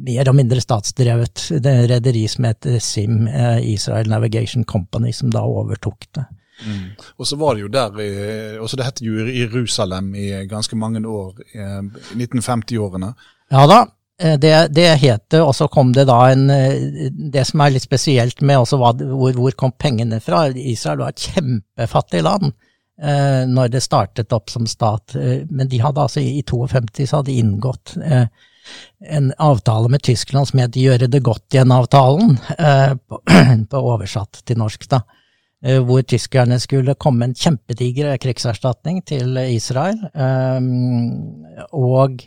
mer og mindre statsdrevet rederi som het SIM, eh, Israel Navigation Company, som da overtok det. Mm. Og så var det jo der også Det het jo Jerusalem i ganske mange år, i 1950-årene. Ja da, eh, det, det het og så kom det da en eh, Det som er litt spesielt med også hva, hvor, hvor kom pengene fra? Israel var et kjempefattig land eh, når det startet opp som stat, eh, men de hadde altså i 52 så hadde de inngått eh, en avtale med Tyskland som het Gjøre det godt igjen-avtalen, eh, på, på, oversatt til norsk, da. Hvor tyskerne skulle komme en kjempediger krigserstatning til Israel. Og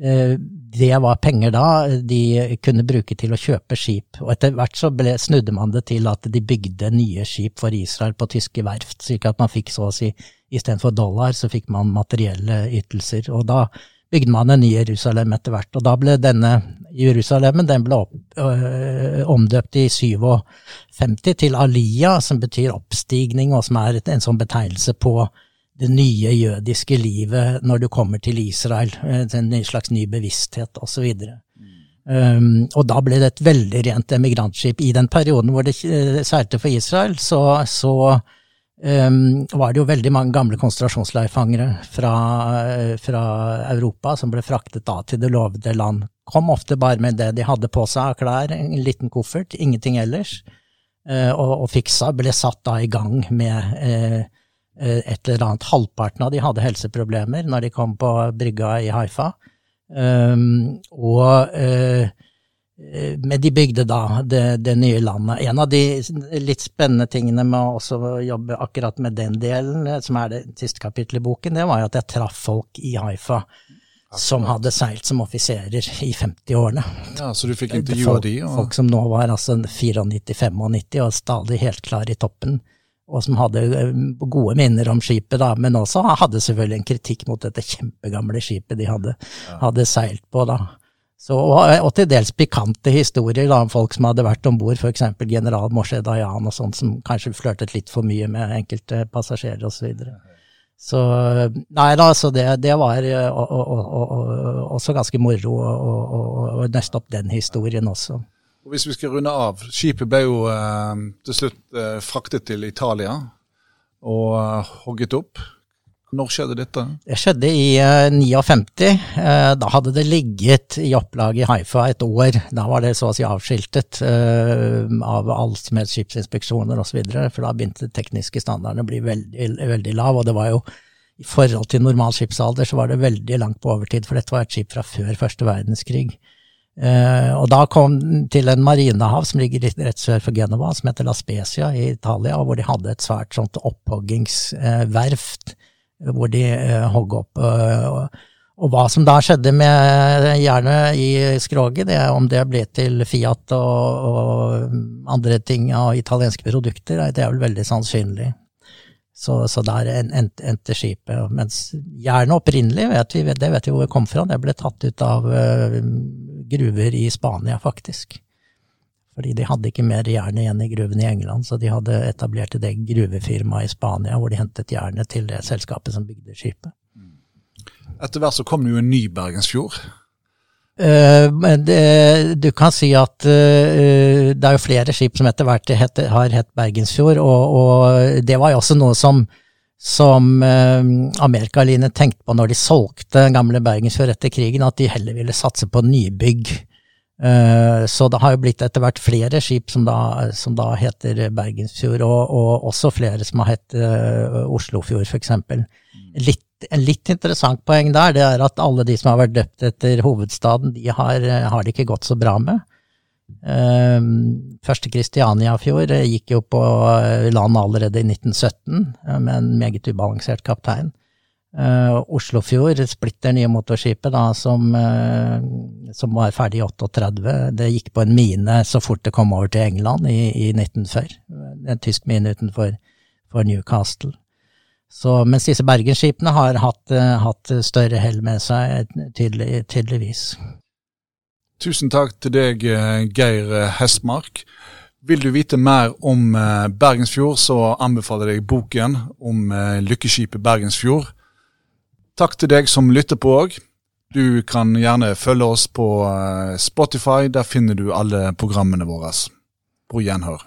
det var penger da de kunne bruke til å kjøpe skip, og etter hvert så ble, snudde man det til at de bygde nye skip for Israel på tyske verft, slik at man fikk så å si istedenfor dollar, så fikk man materielle ytelser. Og da bygde man en ny Jerusalem etter hvert, og da ble denne Jerusalemen den ble opp, øh, omdøpt i 57 til Aliyah, som betyr oppstigning, og som er en sånn betegnelse på det nye jødiske livet når du kommer til Israel, eh, en slags ny bevissthet osv. Um, og da ble det et veldig rent emigrantskip. I den perioden hvor det eh, seilte for Israel, så, så um, var det jo veldig mange gamle konsentrasjonsleirfangere fra, eh, fra, Europa som ble fraktet da til det lovede land. Kom ofte bare med det de hadde på seg av klær, en liten koffert, ingenting ellers. Uh, og, og fiksa, ble satt da i gang med uh, et eller annet. Halvparten av de hadde helseproblemer når de kom på brygga i Haifa. Um, og uh, men de bygde da det, det, nye landet. En av de litt spennende tingene med å jobbe akkurat med den delen, som er det siste kapittelet i boken, det var jo at jeg traff folk i Haifa som hadde seilt som offiserer i 50-årene. Ja, Så du fikk intervjua de? Og... Folk som nå var altså 94-95 og stadig helt klar i toppen og som hadde eh, gode minner om skipet, da, men også hadde selvfølgelig en kritikk mot dette kjempegamle skipet de hadde, ja. hadde seilt på. da. Så, og, og, til dels pikante historier da, om folk som hadde vært om bord, f.eks. general Moshe Dayan og sånt, som kanskje flørtet litt for mye med enkelte passasjerer osv. Så, så nei da, så det, det var og, og, også ganske moro å nøste opp den historien også. Og Hvis vi skal runde av, skipet ble jo eh, til slutt eh, fraktet til Italia og eh, hogget opp. Når skjedde dette? Det skjedde i uh, 59. Uh, da hadde det ligget i opplag i Haifa et år. Da var det så å si avskiltet uh, av alt med skipsinspeksjoner osv. For da begynte tekniske standardene å bli veldig, veldig lav. Og det var jo i forhold til normal skipsalder så var det veldig langt på overtid, for dette var et skip fra før første verdenskrig. Uh, og da kom den til en marinehav som ligger rett sør for Genova, som heter La Spezia i Italia, hvor de hadde et svært sånt opphoggingsverft. Uh, hvor de uh, hogg opp. Uh, og hva som da skjedde med jernet i skroget, det, om det ble til Fiat og, og andre ting av italienske produkter, det er vel veldig sannsynlig. Så, så der endte skipet. Mens jernet opprinnelig, vet vi, det vet vi hvor det kom fra, det ble tatt ut av gruver i Spania, faktisk. Fordi de hadde ikke mer jern igjen i gruvene i England, så de hadde etablert et eget gruvefirma i Spania hvor de hentet jernet til det selskapet som bygde skipet. Etter hvert så kom det jo en ny Bergensfjord. Uh, det, du kan si at uh, det er jo flere skip som etter hvert het, har hett Bergensfjord, og, og, det var jo også noe som, som eh, Amerikaline tenkte på når de solgte gamle Bergensfjord etter krigen, at de heller ville satse på nybygg Eh, så det har jo blitt etter hvert flere skip som da, som da heter Bergensfjord, og, og, også flere som har hett uh, Oslofjord, f.eks. Litt, en litt interessant poeng der, det er at alle de som har vært døpt etter hovedstaden, de har, har det ikke gått så bra med. Uh, første Kristianiafjord gikk jo på land allerede i 1917, med en meget ubalansert kaptein. Oslofjord, splitter nye motorskipet da, som, som, var ferdig i 38, det gikk på en mine så fort det kom over til England i, i 1940. En tysk mine utenfor Newcastle. Så, mens disse bergensskipene har hatt, hatt større hell med seg, tydelig, tydeligvis. Tusen takk til deg, Geir Hestmark. Vil du vite mer om Bergensfjord, så anbefaler jeg boken om lykkeskipet Bergensfjord Takk til deg som lytter på òg. Du kan gjerne følge oss på eh, Spotify. Der finner du alle programmene våre. På gjenhør.